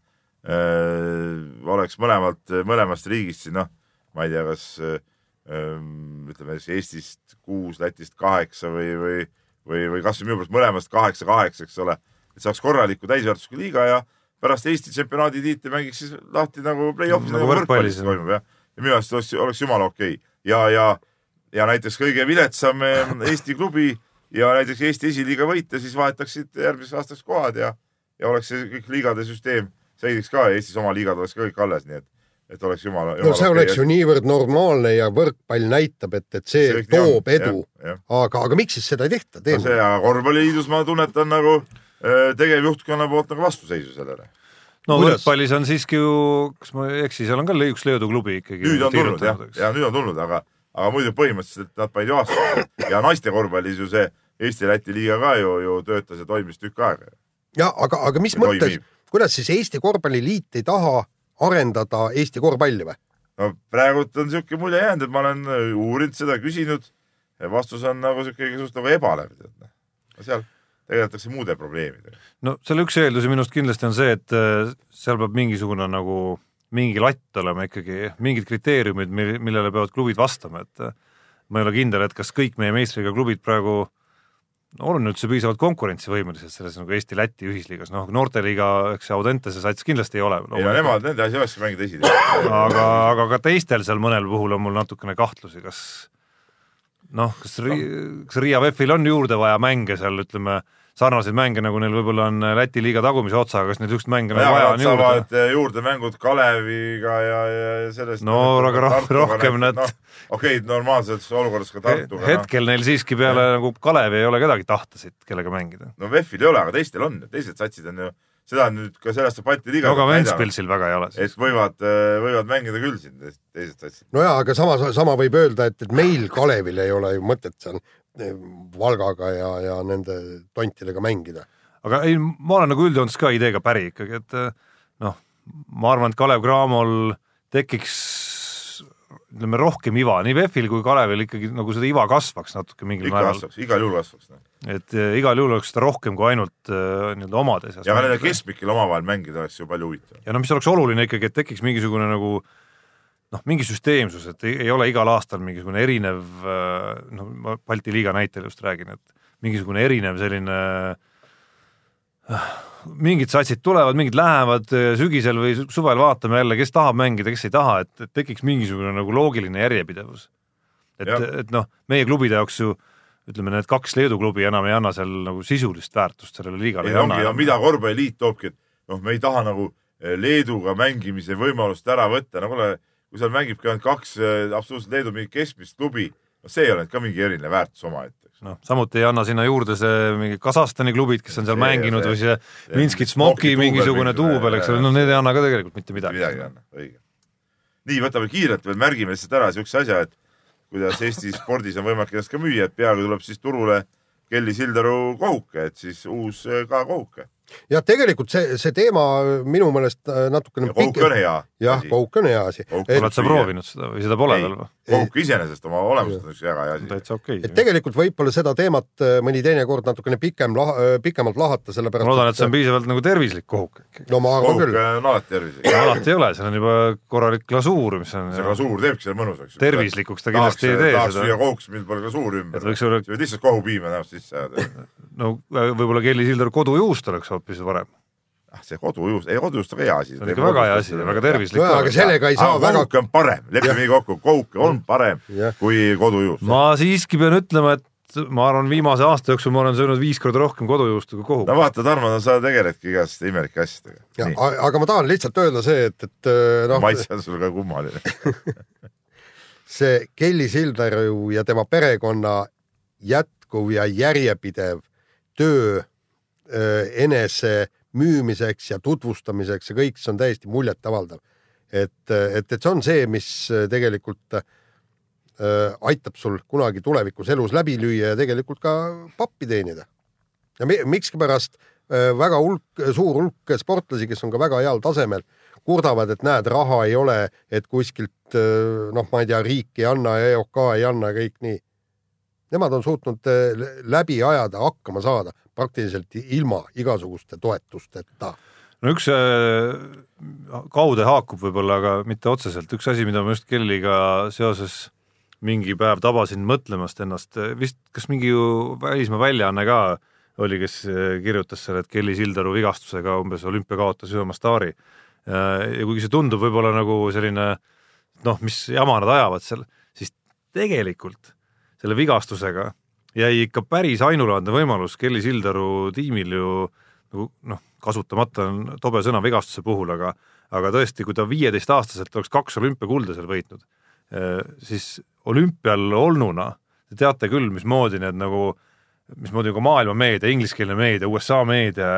äh, oleks mõlemalt, mõlemast riigist siin noh, ma ei tea, kas ähm, ütleme siis Eestist kuus, Lätist kaheksa või, või, või, või kasvõi minu pärast mõlemast kaheksa-kaheksa, eks ole, et saaks korraliku täisväärtusega liiga ja pärast Eesti tsempionaadi tiitli mängiks siis lahti nagu play-off'is nagu, nagu võrkpallis toimub jah ja minu arust oleks, oleks jumala okei okay. ja, ja, ja näiteks kõige viletsam eh, Eesti klubi ja näiteks Eesti esiliiga võita, siis vahetaksid järgmiseks aastaks kohad ja, ja oleks see kõik liigade süsteem säiliks ka ja Eestis oma liigad oleks ka kõik alles, nii et, et oleks jumala, jumala. no see okay. oleks ju niivõrd normaalne ja võrkpall näitab, et, et see, see toob on. edu. aga, aga miks siis seda ei tehta? No see korvpalliliidus ma tunnetan nagu tegevjuhtkonna poolt nagu vastuseisu sellele. No võrkpallis on siiski ju, kas ma ei eksi, seal on ka üks Leedu klubi ikkagi nüüd on tulnud jah. ja nüüd on tulnud, aga, aga muidu põhimõtteliselt nad panid ju vastu. Ja naiste korvpallis ju see Eesti-Läti liiga ka ju, ju töötas ja toimis tükk aega. ja aga, aga mis Või mõttes kuidas siis Eesti Korvpalliliit ei taha arendada Eesti korvpalli või? no praegult on niisugune mulje jäänud, et ma olen äh, uurinud seda, küsinud. Ja vastus on nagu niisugune suht nagu ebalev, seal tegeletakse muude probleemidega. no selle üks eeldusi minu arust kindlasti on see, et äh, seal peab mingisugune nagu mingi latt olema ikkagi, mingid kriteeriumid, millele peavad klubid vastama, et äh, ma ei ole kindel, et kas kõik meie meistriga klubid praegu on üldse piisavalt konkurentsivõimelised selles nagu Eesti-Läti ühisliigas, noh noorteliiga, eks see Audentese sats kindlasti ei ole. ei no nemad, nende olekski mängida esiliigas. aga, aga ka teistel seal mõnel puhul on mul natukene kahtlusi, kas noh, kas Ri-, kas Riia VEF-il on juurde vaja mänge seal, ütleme, sarnaseid mänge, nagu neil võib-olla on Läti liiga tagumise otsaga, kas neil niisuguseid mänge nagu vaja on juurde? eh, juurde mängud Kaleviga ja, ja sellest. No aga roh- rohkem nad- noh, okei okay,, normaalses olukorras ka Tartuga. noh. hetkel neil siiski peale nagu Kalevi ei ole kedagi tahtasid, kellega mängida. no VEF-il ei ole, aga teistel on, teised satsid on ju, seda on nüüd ka sellest Balti liigas no aga Ventspilsil väga ei ole et võivad, võivad mängida küll siin teised- satsid. no jaa, aga samas, sama võib öelda, et, et meil Kalevil ei ole ju mõtet seal eh, Valgaga ja, ja nende tontidega mängida. aga ei, ma olen nagu üldjoontes ka ideega päri ikkagi, et eh, noh, ma arvan, et Kalev Cramol tekiks ütleme rohkem iva nii VEF-il kui Kalevil ikkagi nagu seda iva kasvaks natuke mingil ikka määral, kasvaks, igal juhul kasvaks. et eh, igal juhul oleks seda rohkem kui ainult eh, nii-öelda omade seas. ja ka nende keskmikel omavahel mängida oleks ju palju huvitavam. ja no mis oleks oluline ikkagi, et tekiks mingisugune nagu noh, mingi süsteemsus, et ei, ei ole igal aastal mingisugune erinev, no ma Balti liiga näitel just räägin, et mingisugune erinev selline äh, mingid satsid tulevad, mingid lähevad äh, sügisel või su- suvel vaatame jälle, kes tahab mängida, kes ei taha, et, et tekiks mingisugune nagu loogiline järjepidevus. et et noh, meie klubide jaoks ju ütleme, need kaks Leedu klubi enam ei anna seal nagu sisulist väärtust sellele liigale ei ongi, no mida korvpalliliit toobki, et noh, me ei taha nagu eh, Leeduga mängimise võimalust ära võtta, no kuule, kui seal mängibki ainult kaks eh, absoluutselt Leedu mingit keskmist klubi, no see ei ole ka mingi eriline väärtus omaette. noh, samuti ei anna sinna juurde see mingi Kasahstani klubid, kes on seal See- mänginud see- või see see Minski Smoki mingisugune duubel, eks ole, no need ei anna ka tegelikult mitte midagi midagi ei. anna, õige. nii, võtame kiirelt veel, märgime lihtsalt ära siukse asja, et kuidas Eesti spordis on võimalik ennast ka müüa, et peagi tuleb siis turule Kelly Sildaru kohuke, et siis uus eh, ka kohuke. jah, tegelikult see, see teema minu meelest äh, natukene ja kohuk on hea. jah, kohuk on hea asi. Oled sa proovinud seda või seda pole veel või? Kohuk iseenesest oma olemuselt on üks väga hea asi. täitsa okei et. tegelikult võib-olla seda teemat äh, mõni teinekord natukene pikem, pikemalt lahata, ma sellepärast loodan, et see on piisavalt nagu tervislik kohuk. no ma arvan kohuk küll. on alati tervislik. alati ei ole, seal on juba korralik glasuur, mis on see glasuur teebki selle mõnusaks. tervislikuks ta kindlasti ei tee tahaks süüa. kohuks, millel pole glasuur ümber et. võiks olla, sa võid lihtsalt kohupiima näost sisse ajada. no võib-olla Kelly Sildaru kodujuust oleks hoopis parem. ah, see kodujuust, ei kodujuust on hea asi. see on ikka väga hea asi ja väga tervislik aga sellega ei saa aga väga, kohuk on parem, lepime nii kokku, kohuk on parem Jah. kui kodujuust. ma siiski pean ütlema, et ma arvan, viimase aasta jooksul ma olen söönud viis korda rohkem kodujuustu kui kohuk no. vaata, Tarmo, no sa tegeledki igast imelike asjadega. aga ma tahan lihtsalt öelda see, et, et äh, noh, maitse on sul ka kummaline. see Kelly Sildaru ja tema perekonna jätkuv ja järjepidev töö äh, enese müümiseks ja tutvustamiseks ja kõik see on täiesti muljetavaldav. et, et, et see on see, mis tegelikult äh, aitab sul kunagi tulevikus elus läbi lüüa ja tegelikult ka pappi teenida. ja mi- miskipärast äh, väga hulk, suur hulk sportlasi, kes on ka väga heal tasemel, kurdavad, et näed, raha ei ole, et kuskilt äh, noh, ma ei tea, riik ei anna ja EOK ei anna, kõik nii. Nemad on suutnud äh, läbi ajada, hakkama saada praktiliselt ilma igasuguste toetusteta. no üks äh, kaude haakub võib-olla, aga mitte otseselt, üks asi, mida ma just Kelliga seoses mingi päev tabasin mõtlemast ennast, vist kas mingi ju välismaa väljaanne ka oli, kes äh, kirjutas selle, et Kelly Sildaru vigastusega umbes olümpia kaotas ühe oma staari. ja kuigi see tundub võib-olla nagu selline noh, mis jama nad ajavad seal, siis tegelikult selle vigastusega jäi ikka päris ainulaadne võimalus Kelly Sildaru tiimil ju nagu noh, kasutamata on tobe sõna vigastuse puhul, aga aga tõesti, kui ta viieteistaastaselt oleks kaks olümpiakulda seal võitnud, siis olümpial olnuna te teate küll, mismoodi need nagu mismoodi ka maailma meedia, ingliskeelne meedia, USA meedia,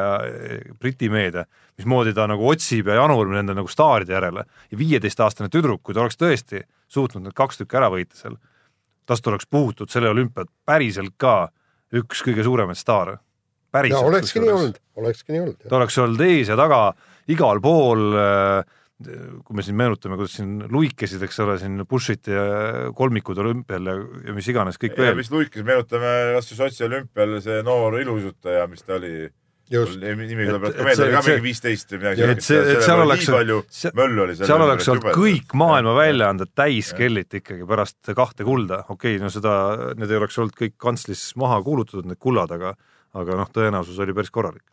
Briti meedia, mismoodi ta nagu otsib ja janur nende nagu staaride järele. Ja viieteistaastane tüdruk, kui ta oleks tõesti suutnud need kaks tükki ära võita seal, tast oleks puhutud selle olümpiat päriselt ka üks kõige suuremaid staare. ja olekski nii olnud, olekski nii olnud. ta oleks olnud ees ja taga igal pool. kui me siin meenutame, kuidas siin luikesid, eks ole, siin Bushit ja kolmikud olümpial ja, ja mis iganes kõik ja veel. mis luikes meenutame kas või Sotši olümpial see noor iluuisutaja, mis ta oli, nimi tuleb see- meelde, ka mingi viisteist või midagi et seal oleks- seal oleks olnud kõik maailma väljaanded täis kellit ikkagi pärast kahte kulda, okei okay,, no seda, need ei oleks olnud kõik kantslis maha kuulutatud, need kullad, aga aga noh, tõenäosus oli päris korralik.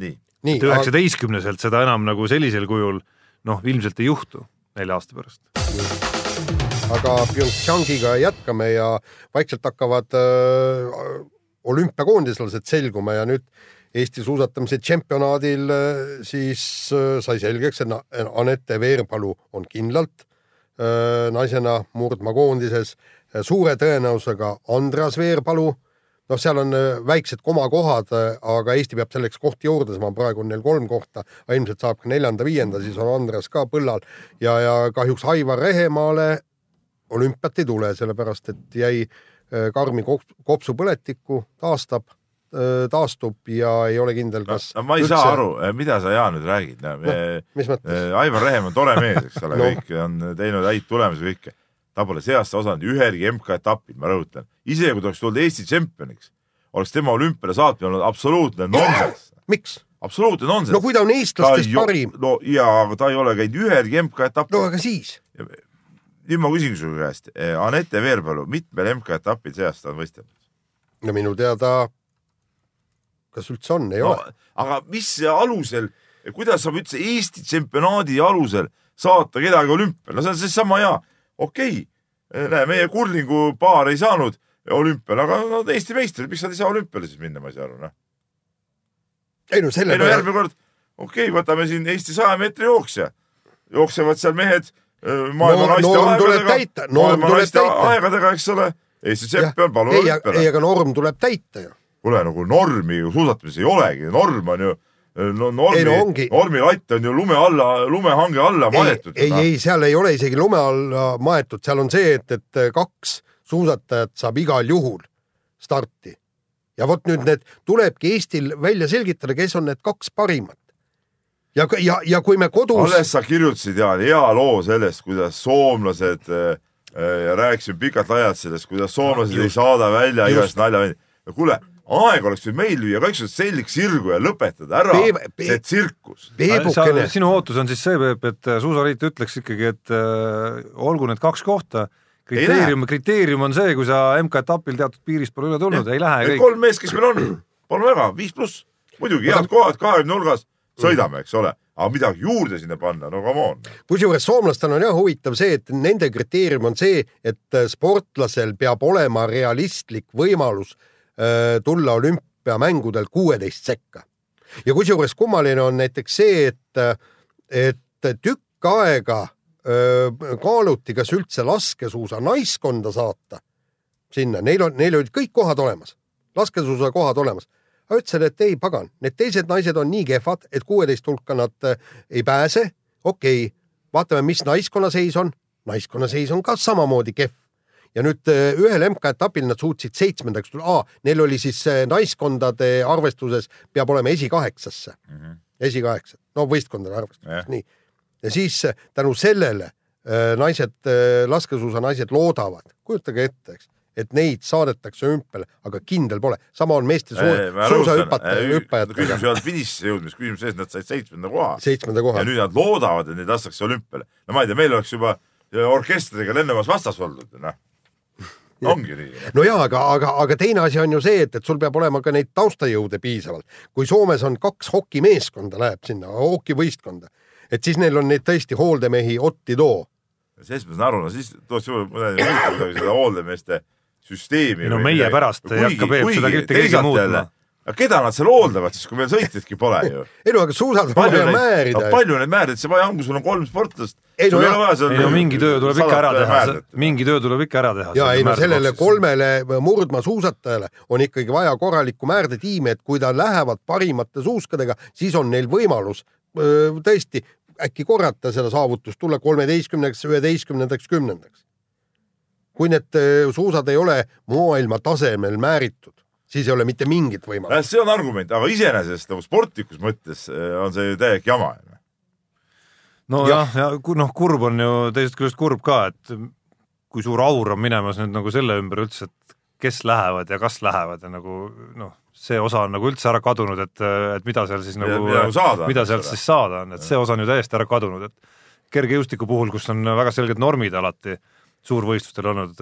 nii, et, üheksateistkümneselt seda enam nagu sellisel kujul noh, ilmselt ei juhtu nelja aasta pärast. aga PyeongChangiga jätkame ja vaikselt hakkavad äh, olümpiakoondislased selguma ja nüüd Eesti suusatamise tšempionaadil äh, siis äh, sai selgeks, et Anette Veerpalu on kindlalt äh, naisena murdma koondises, suure tõenäosusega Andreas Veerpalu noh, seal on väiksed komakohad, aga Eesti peab selleks kohti juurde saama, praegu on neil kolm kohta, aga ilmselt saab ka neljanda-viienda, siis on Andreas ka põllal. Ja, ja kahjuks Aivar Rehemaale olümpiat ei tule, sellepärast et jäi karmi kops- kopsupõletikku, taastab, taastub ja ei ole kindel, kas no, ma ei saa aru, mida sa, Jaan, nüüd räägid no,. mis mõttes, Aivar Rehem on tore mees, eks ole No. no., kõik on teinud häid tulemusi, kõike. ta pole see aasta osalenud ühelgi MK-etapil, ma rõhutan. isegi kui ta oleks tulnud Eesti tšempioniks, oleks tema olümpiale saatmine olnud absoluutne nonsenss. miks? absoluutne nonsenss no kui ta on eestlastest parim, no jaa, aga ta ei ole käinud ühelgi MK-etapil no aga siis, nüüd ma küsin su käest, Anette Veerpalu, mitmel MK-etapil see aasta on võistelnud? no minu teada, kas üldse on, ei no ole. aga mis alusel, kuidas saab üldse Eesti tsempionaadi alusel saata kedagi olümpiale, no see on seesama hea, okei okay., näe, meie kurlingu paar ei saanud olümpiale, aga nad Eesti meistrid, miks nad ei saa olümpiale siis minna, ma ei saa aru, noh. ei no selle ei no järgmine kord, okei okay,, võtame siin Eesti saja meetri jooksja, jooksevad seal mehed maailma Norm- naiste aegadega maailma naiste aegadega, eks ole, Eesti tšempion, palun ei, ei olümpiale. aga norm tuleb täita ju. Kuule nagu normi ju suusatamises ei olegi, norm on ju no normi no ongi., normi latt on ju lume alla, lumehange alla ei, maetud. ei, ei, seal ei ole isegi lume alla maetud, seal on see, et, et kaks suusatajat saab igal juhul starti. ja vot nüüd need tulebki Eestil välja selgitada, kes on need kaks parimat. ja, ja, ja kui me kodus, alles sa kirjutasid ja hea loo sellest, kuidas soomlased äh, äh, ja rääkisime pikalt-laialt sellest, kuidas soomlased ei saada välja igast nalja. kuule, aeg oleks ju meil lüüa kõik see selg sirgu ja lõpetada ära Peep- Peep- see tsirkus. Sinu ootus on siis see, Peep, et suusaliit ütleks ikkagi, et äh, olgu need kaks kohta, kriteerium, kriteerium on see, kui sa MK-etapil teatud piirist pole üle tulnud, ei lähe Need kolm meest, kes meil on, palun väga, viis pluss, muidugi head kohad kahekümne nurgas, sõidame, eks ole, aga midagi juurde sinna panna, no come on. kusjuures soomlastel on jah huvitav see, et nende kriteerium on see, et sportlasel peab olema realistlik võimalus äh, tulla olümpiamängudel kuueteist sekka. ja kusjuures kummaline on näiteks see, et, et tükk aega öö, kaaluti, kas üldse laskesuusa naiskonda saata sinna, neil on, neil olid kõik kohad olemas, laskesuusa kohad olemas. aga ütlesid, et ei pagan, need teised naised on nii kehvad, et kuueteist hulka nad äh, ei pääse. okei okay., vaatame, mis naiskonna seis on. naiskonna seis on ka samamoodi kehv. Ja nüüd äh, ühel MK-etapil nad suutsid seitsmendaks tulla, neil oli siis äh, naiskondade arvestuses peab olema esikaheksasse mm, -hmm. esikaheksa, no võistkondade arvestuses Jah., nii. ja siis äh, tänu sellele naised, laskesuusanaised loodavad, kujutage ette, eks, et neid saadetakse hümpeale, aga kindel pole. sama on meeste suu-, suusahüpataja, hüppajatega küsimus ei olnud finishisse jõudmist, küsimus selles, et nad said seitsmenda koha seitsmenda koha ja. nüüd nad loodavad, et neid lastakse olümpiale. no ma ei tea, meil oleks juba orkestriga lennumas vastas oldud, noh. Ongi nii. no jaa, aga, aga, aga teine asi on ju see, et, et sul peab olema ka neid taustajõude piisavalt. kui Soomes on kaks hokimeeskonda läheb sinna, hokivõistkonda, et siis neil on neid tõesti hooldemehi Otti too. sellest ma saan aru, no siis tuleks kuidagi seda hooldemeeste süsteemi. No meie pärast ei hakka, Peep, seda mitte keegi muutma. Aga keda nad seal hooldavad siis, kui veel sõitjatki pole ju? ei no aga suusad on palju vaja määrida. palju neid määrida see vaja on, kui sul on kolm sportlast? Ei no jah. ei no mingi töö tuleb ikka ära teha, mingi töö tuleb ikka ära teha. ja ei no sellele. kolmele murdmaasuusatajale on ikkagi vaja korralikku määrdetiimi, et kui ta lähevad parimate suuskadega, siis on neil võimalus tõesti äkki korrata seda saavutust, tulla kolmeteistkümnendaks, üheteistkümnendaks, kümnendaks. kui need suusad ei ole maailma tasemel määritud, siis ei ole mitte mingit võimalust. see on argument, aga iseenesest nagu sportlikus mõttes eh, on see ju täielik jama. nojah, ja ku- noh, kurb on ju teisest küljest kurb ka, et kui suur aur on minemas nüüd nagu selle ümber üldse, et kes lähevad ja kas lähevad ja nagu noh, see osa on nagu üldse ära kadunud, et, et mida seal siis nagu, mida nagu sealt siis saada on, et see osa on ju täiesti ära kadunud, et kergejõustiku puhul, kus on väga selged normid alati suurvõistlustel olnud,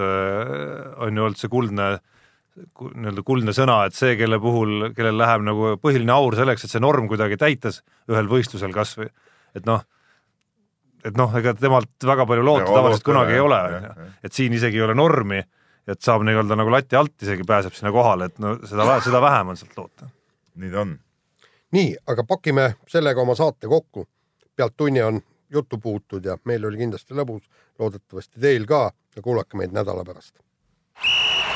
on ju olnud see kuldne ku- nii-öelda kuldne sõna, et see, kelle puhul, kellel läheb nagu põhiline aur selleks, et see norm kuidagi täites ühel võistlusel kas või, et noh, et noh, ega temalt väga palju loota tavaliselt kunagi ei jah, ole, jah, on ju jah.. et siin isegi ei ole normi, et saab nii-öelda nagu lati alt isegi pääseb sinna kohale, et no seda, seda vähem on sealt loota. nii ta on. nii, aga pakime sellega oma saate kokku. pealt tunni on juttu puutud ja meil oli kindlasti lõbus, loodetavasti teil ka ja kuulake meid nädala pärast.